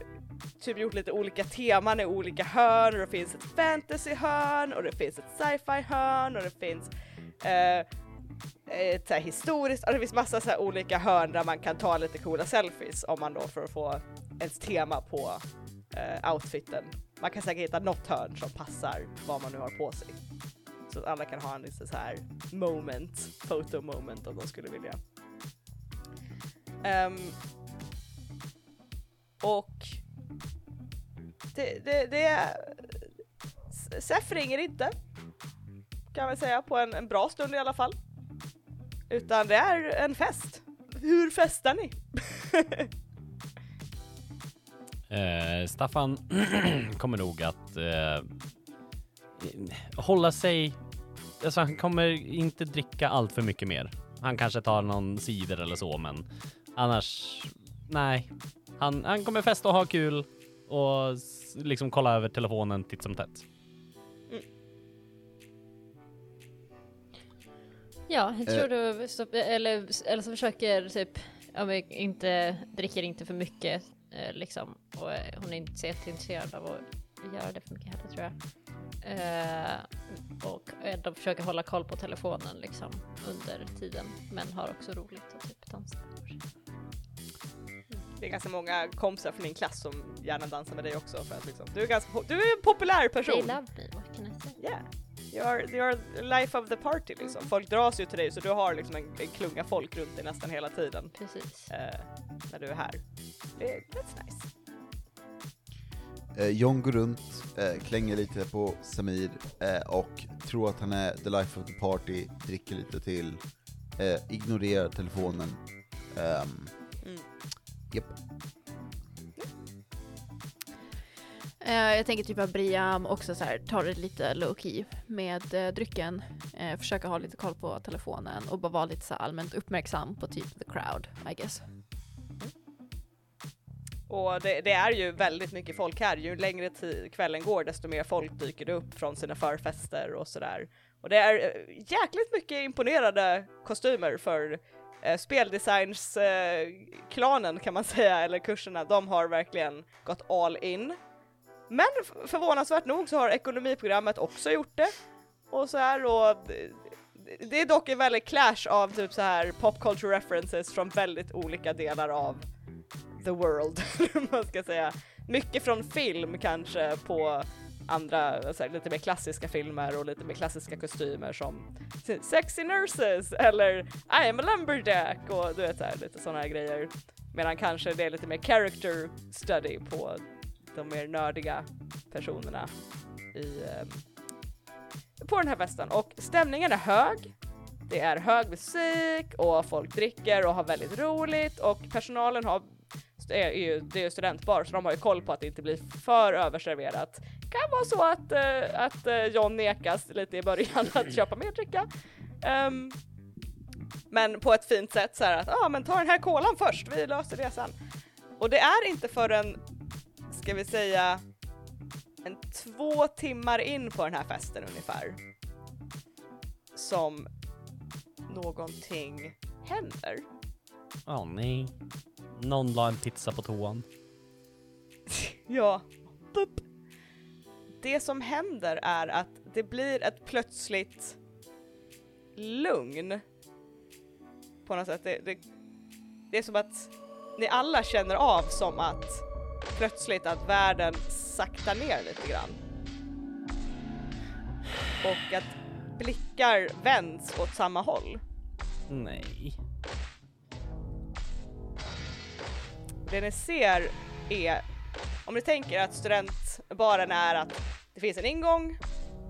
typ gjort lite olika teman i olika hörn och det finns ett fantasyhörn och det finns ett sci-fi hörn och det finns eh, ett så här historiskt, och det finns massa såhär olika hörn där man kan ta lite coola selfies om man då för att få ett tema på eh, outfiten. Man kan säkert hitta något hörn som passar vad man nu har på sig. Så att alla kan ha en liten så här moment, photo moment om de skulle vilja. Um, och det, det, det är... Seff ringer inte, kan man säga, på en, en bra stund i alla fall. Utan det är en fest. Hur festar ni? Eh, Staffan kommer nog att eh, hålla sig... Alltså han kommer inte dricka allt för mycket mer. Han kanske tar någon cider eller så, men annars... Nej. Han, han kommer festa och ha kul och liksom kolla över telefonen titt som tätt. Ja, jag Eh. tror du, så, eller, eller så försöker typ, ja men inte, dricker inte för mycket eh, liksom. Och eh, hon är inte så jätteintresserad av att göra det för mycket heller tror jag. Eh, och ändå försöker hålla koll på telefonen liksom under tiden. Men har också roligt och typ dansar. Det är ganska många kompisar från din klass som gärna dansar med dig också för att liksom, du är ganska, du är en populär person. They love me, what can I say? Yeah. You're, you're life of the party liksom. Folk dras ju till dig så du har liksom en, en klunga folk runt dig nästan hela tiden Precis. eh, när du är här. Det, that's nice. Eh, John går runt, eh, klänger lite på Samir eh, och tror att han är the life of the party, dricker lite till, eh, ignorerar telefonen. Ehm, Mm. Japp. Eh, jag tänker typ att Briam också så här, tar det lite low key med eh, drycken. Försöka ha lite koll på telefonen och bara vara lite så allmänt uppmärksam på typ the crowd, I guess. Och det, det är ju väldigt mycket folk här. Ju längre tid kvällen går desto mer folk dyker det upp från sina förfester och sådär. Och det är eh, jäkligt mycket imponerade kostymer för eh, speldesigns eh, kan man säga, eller kurserna. De har verkligen gått all in. Men förvånansvärt nog så har ekonomiprogrammet också gjort det. Och så här och det, det är dock en väldigt clash av typ så här pop culture references från väldigt olika delar av the world, eller vad man ska säga. Mycket från film kanske på andra, så här, lite mer klassiska filmer och lite mer klassiska kostymer som Sexy Nurses eller I am a lumberjack och du vet så här, lite sådana här grejer. Medan kanske det är lite mer character study på de mer nördiga personerna i, eh, på den här festen. Och stämningen är hög. Det är hög musik och folk dricker och har väldigt roligt och personalen har är ju, det är ju studentbar så de har ju koll på att det inte blir för överserverat. kan vara så att, eh, att eh, John nekas lite i början att köpa mer dricka. Ehm, men på ett fint sätt så här att, ja ah, men ta den här kolan först, vi löser det sen. Och det är inte förrän, ska vi säga, en två timmar in på den här festen ungefär, som någonting händer. Åh nej. Någon la en pizza på toan. Ja. Bup. Det som händer är att det blir ett plötsligt lugn. På något sätt. Det, det, det är som att ni alla känner av som att plötsligt att världen saktar ner lite grann. Och att blickar vänds åt samma håll. Nej. Det ni ser är, om ni tänker att studentbaren är att det finns en ingång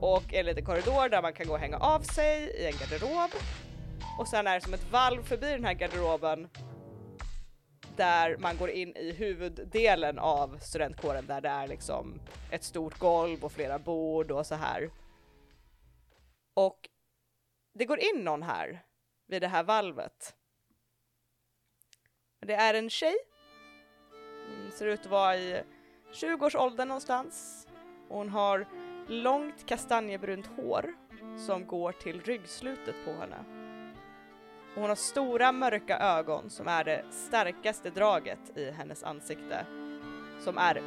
och en liten korridor där man kan gå och hänga av sig i en garderob. Och sen är det som ett valv förbi den här garderoben där man går in i huvuddelen av studentkåren där det är liksom ett stort golv och flera bord och så här. Och det går in någon här vid det här valvet. Det är en tjej hon ser ut att vara i 20-årsåldern någonstans. Hon har långt kastanjebrunt hår som går till ryggslutet på henne. Hon har stora mörka ögon som är det starkaste draget i hennes ansikte. Som är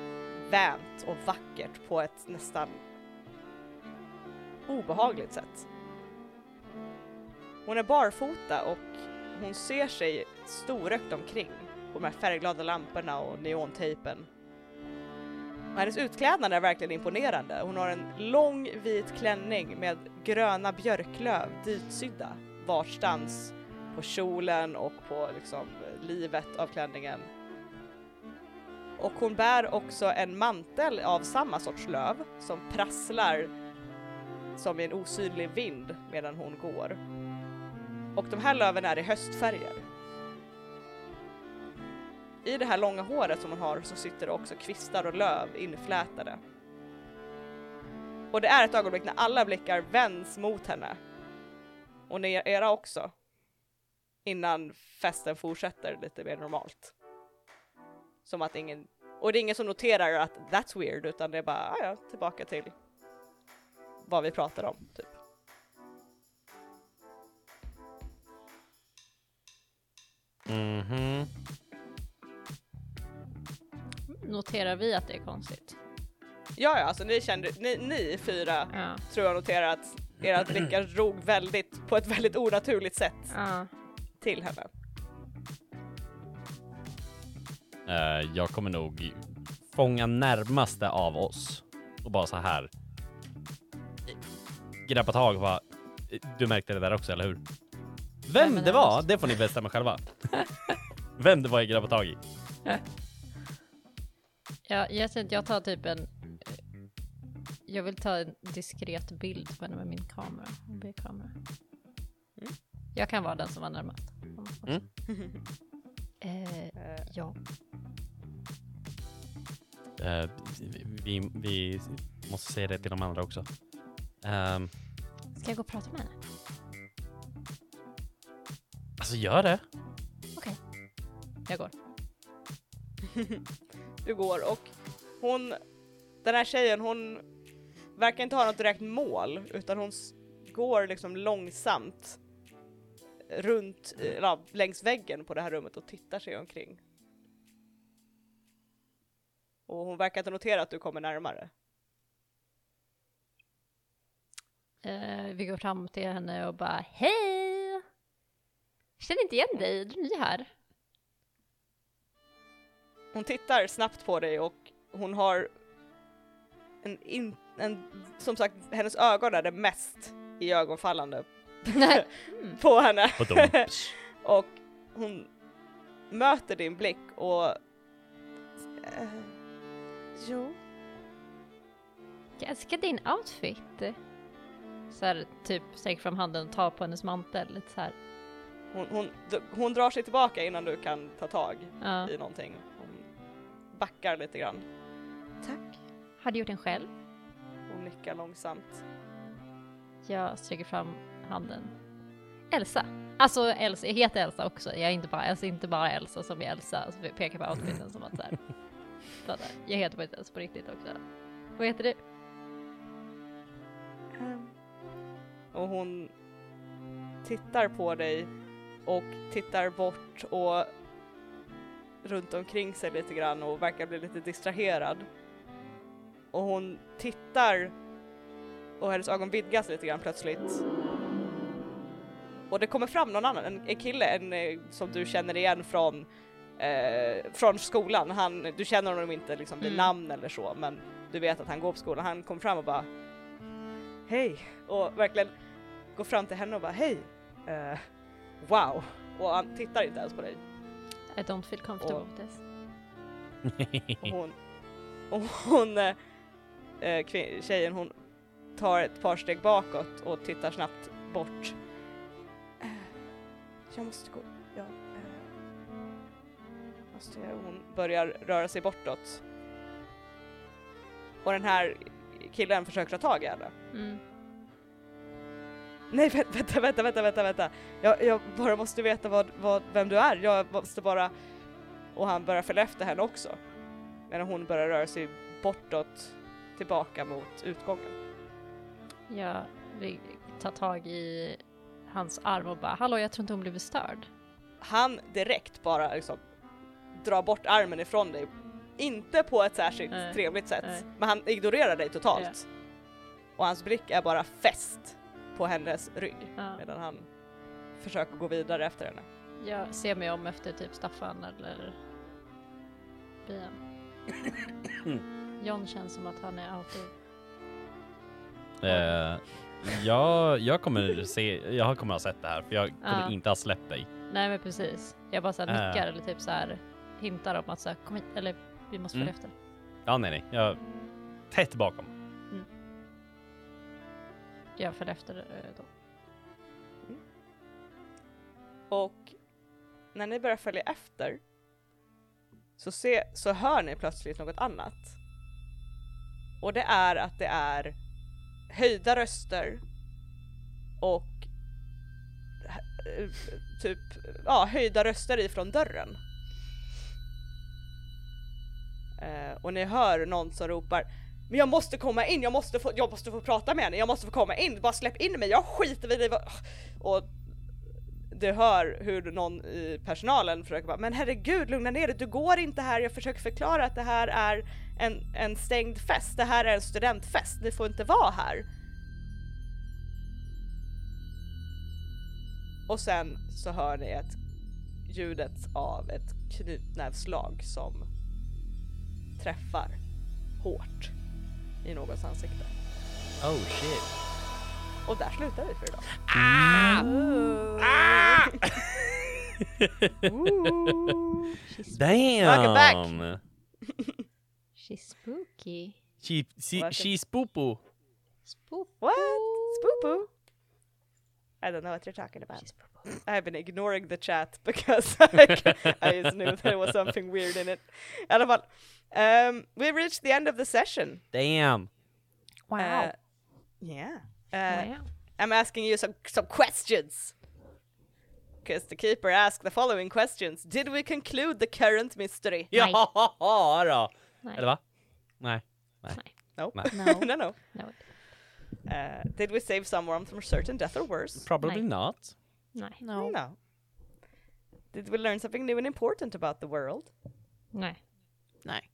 vänt och vackert på ett nästan obehagligt sätt. Hon är barfota och hon ser sig storögt omkring och de här färgglada lamporna och neontejpen. Och hennes utklädnad är verkligen imponerande. Hon har en lång vit klänning med gröna björklöv ditsydda varstans på kjolen och på liksom livet av klänningen. Och hon bär också en mantel av samma sorts löv som prasslar som i en osynlig vind medan hon går. Och de här löven är i höstfärger. I det här långa håret som hon har så sitter det också kvistar och löv inflätade. Och det är ett ögonblick när alla blickar vänds mot henne. Och ni era också. Innan festen fortsätter lite mer normalt. Som att ingen, och det är ingen som noterar att that's weird utan det är bara, ah, ja, tillbaka till vad vi pratar om, typ. Mhm. Noterar vi att det är konstigt? Ja, ja, alltså ni kände, ni, ni fyra Ja. tror jag noterar att era blickar drog väldigt, på ett väldigt onaturligt sätt Ja. till henne. Eh, jag kommer nog fånga närmaste av oss och bara så här. Grabba tag och bara. Du märkte det där också, eller hur? Vem men det var- det får ni bestämma själva. Vem det var jag grabbade tag i. Ja, jag, jag tar typ en... Jag vill ta en diskret bild på henne med min kamera. Mobilkamera. Jag kan vara den som var närmast. Mm. Eh, ja. Eh, vi, vi måste säga det till de andra också. Ehm, Ska jag gå och prata med henne? alltså gör det. Okej. Jag går. Du går och hon, den här tjejen hon verkar inte ha något direkt mål utan hon går liksom långsamt runt, ja, längs väggen på det här rummet och tittar sig omkring. Och hon verkar inte notera att du kommer närmare. Eh, vi går fram till henne och bara Hej! Jag känner inte igen dig, du är ny här. Hon tittar snabbt på dig och hon har en, in, en som sagt, hennes ögon är det mest i ögonfallande på henne. Och hon möter din blick och... Eh, jo. Jag älskar din outfit. Så här, typ sträcker fram handen och tar på hennes mantel lite så här. Hon, hon, hon drar sig tillbaka innan du kan ta tag Ja. i någonting. Backar lite grann. Tack. Har du gjort den själv? hon nickar långsamt. Jag sträcker fram handen. Elsa. Alltså Elsa, jag heter Elsa också. Jag är inte bara, alltså inte bara Elsa som är Elsa. Alltså, vi pekar på outfiten som att såhär. Jag heter faktiskt Elsa på riktigt också. Vad heter du? Ehm. Och hon tittar på dig och tittar bort och runt omkring sig lite grann och verkar bli lite distraherad. Och hon tittar och hennes ögon vidgas lite grann plötsligt. Och det kommer fram någon annan, en, en kille en, eh, som du känner igen från, eh, från skolan. Han, du känner honom inte liksom vid Mm. namn eller så men du vet att han går på skolan. Han kom fram och bara Hej! Och verkligen går fram till henne och bara hej! Eh, wow! Och han tittar inte ens på dig. I don't feel comfortable Och- with this. Och hon, och hon kvin- tjejen hon tar ett par steg bakåt och tittar snabbt bort. Eh, jag måste gå, ja. Eh, måste jag, hon börjar röra sig bortåt. Och den här killen försöker ta tag i henne. Mm. Nej vä- vänta, vänta, vänta, vänta, vänta. Jag, jag bara måste veta vad, vad, vem du är. Jag måste bara... Och han börjar följa efter henne också. Medan hon börjar röra sig bortåt, tillbaka mot utgången. Jag vill ta tag i hans arm och bara hallå jag tror inte hon blev störd. Han direkt bara liksom drar bort armen ifrån dig. Inte på ett särskilt Nej, trevligt sätt, nej. men han ignorerar dig totalt. Och hans blick är bara fäst på hennes rygg Ja. medan han försöker gå vidare efter henne. Jag ser mig om efter typ Staffan eller Brian. John känns som att han är out of... Eh, jag, jag kommer se, jag kommer ha sett det här för jag kommer Ja. inte ha släppt dig. Nej men precis. Jag bara såhär Äh. nickar eller typ så här hintar om att såhär kom hit eller vi måste följa Mm. efter. Ja, nej, nej. Jag tätt bakom. Jag följer efter eh, då. då. Och när ni börjar följa efter så, se, så hör ni plötsligt något annat. Och det är att det är höjda röster och eh, typ ja, höjda röster ifrån dörren. Eh, och ni hör någon som ropar men jag måste komma in, jag måste få, jag måste få prata med henne, jag måste få komma in, bara släpp in mig, jag skiter i det. Och du hör hur någon i personalen försöker bara men herregud lugna ner dig, du går inte här, jag försöker förklara att det här är en, en stängd fest, det här är en studentfest, ni får inte vara här. Och sen så hör ni ett ljudet av ett knytnävsslag som träffar hårt i någons ansikte. Oh shit. Och där slutar vi för idag. Damn! Welcome back. She's spooky. She, she, Welcome. she's poo Spook. What? Spoopoo? I don't know what you're talking about. I've been ignoring the chat because I, I just knew there was something weird in it. I alla fall, um, we reached the end of the session. Damn! Wow. Uh, yeah. Uh, Wow. I'm asking you some some questions. Because the keeper asked the following questions. Did we conclude the current mystery? Nej. Ja då! Nej. Eller va? Nej. No. Nej. No. no, no. No. Uh, did we save someone from certain death or worse? Probably Nej. not. Nej. no. No. Did we learn something new and important about the world? Nej. Nej.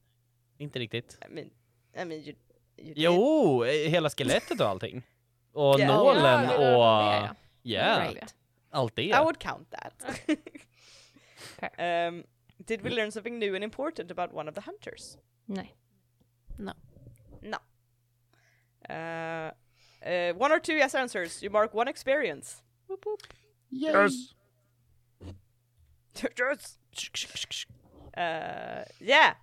Inte riktigt. I mean, I mean you, you. Jo, eh, hela skelettet och allting. Och Ja. nålen Ja, och... ja, Ja, Right. allt det. I would count that. um, did we learn something new and important about one of the hunters? Nej. No. Uh, uh, one or two yes answers. You mark one experience. Whoop, whoop. Yes. yes. Uh, yeah.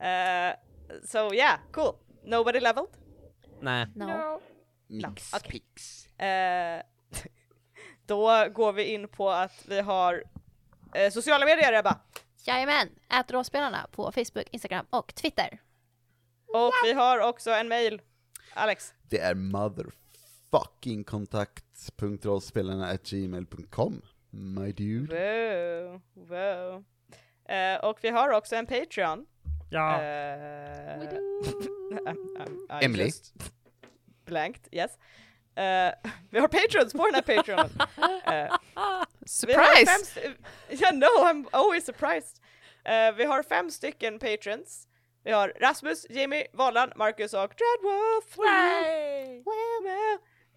Uh, so yeah, cool. Nobody leveled. Nej. No. Mix okej. pix. Eh, då går vi in på att vi har eh, sociala medier Ebba. Jajamän, ät råspelarna på Facebook, Instagram och Twitter. Och vi har också en mail. Alex. Det är motherfucking kontakt.rollspelarna at gmail.com. My dude. Wow, wow. Eh, och vi har också en Patreon. Ja. Eh, We do. I'm- Emily. Blanked, yes. Eh, vi har patrons på den här. Eh, har fem Surprise! st- yeah, no, I'm always surprised. Eh, vi har fem stycken patrons. Vi har Rasmus, Jimmy, Valan, Marcus och Dreadwolf. Wow.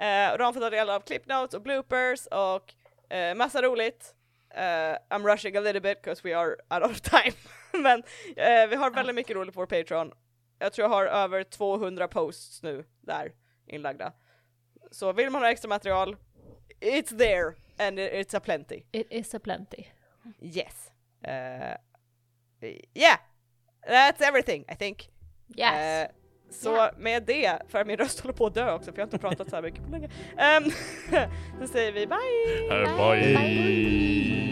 Eh, och de får ta del av clip notes och bloopers och eh, massa roligt. Eh, I'm rushing a little bit because we are out of time. Men eh, vi har väldigt mycket roligt på vår Patreon. Jag tror jag har över 200 posts nu där inlagda. Så vill man ha extra material, it's there and it- it's a plenty. It is a plenty. Yes. Uh, yeah, that's everything I think. Yes. Så med det, för min röst håller på att dö också för jag har inte pratat så här mycket på länge. Um, så säger vi bye! Bye. Bye.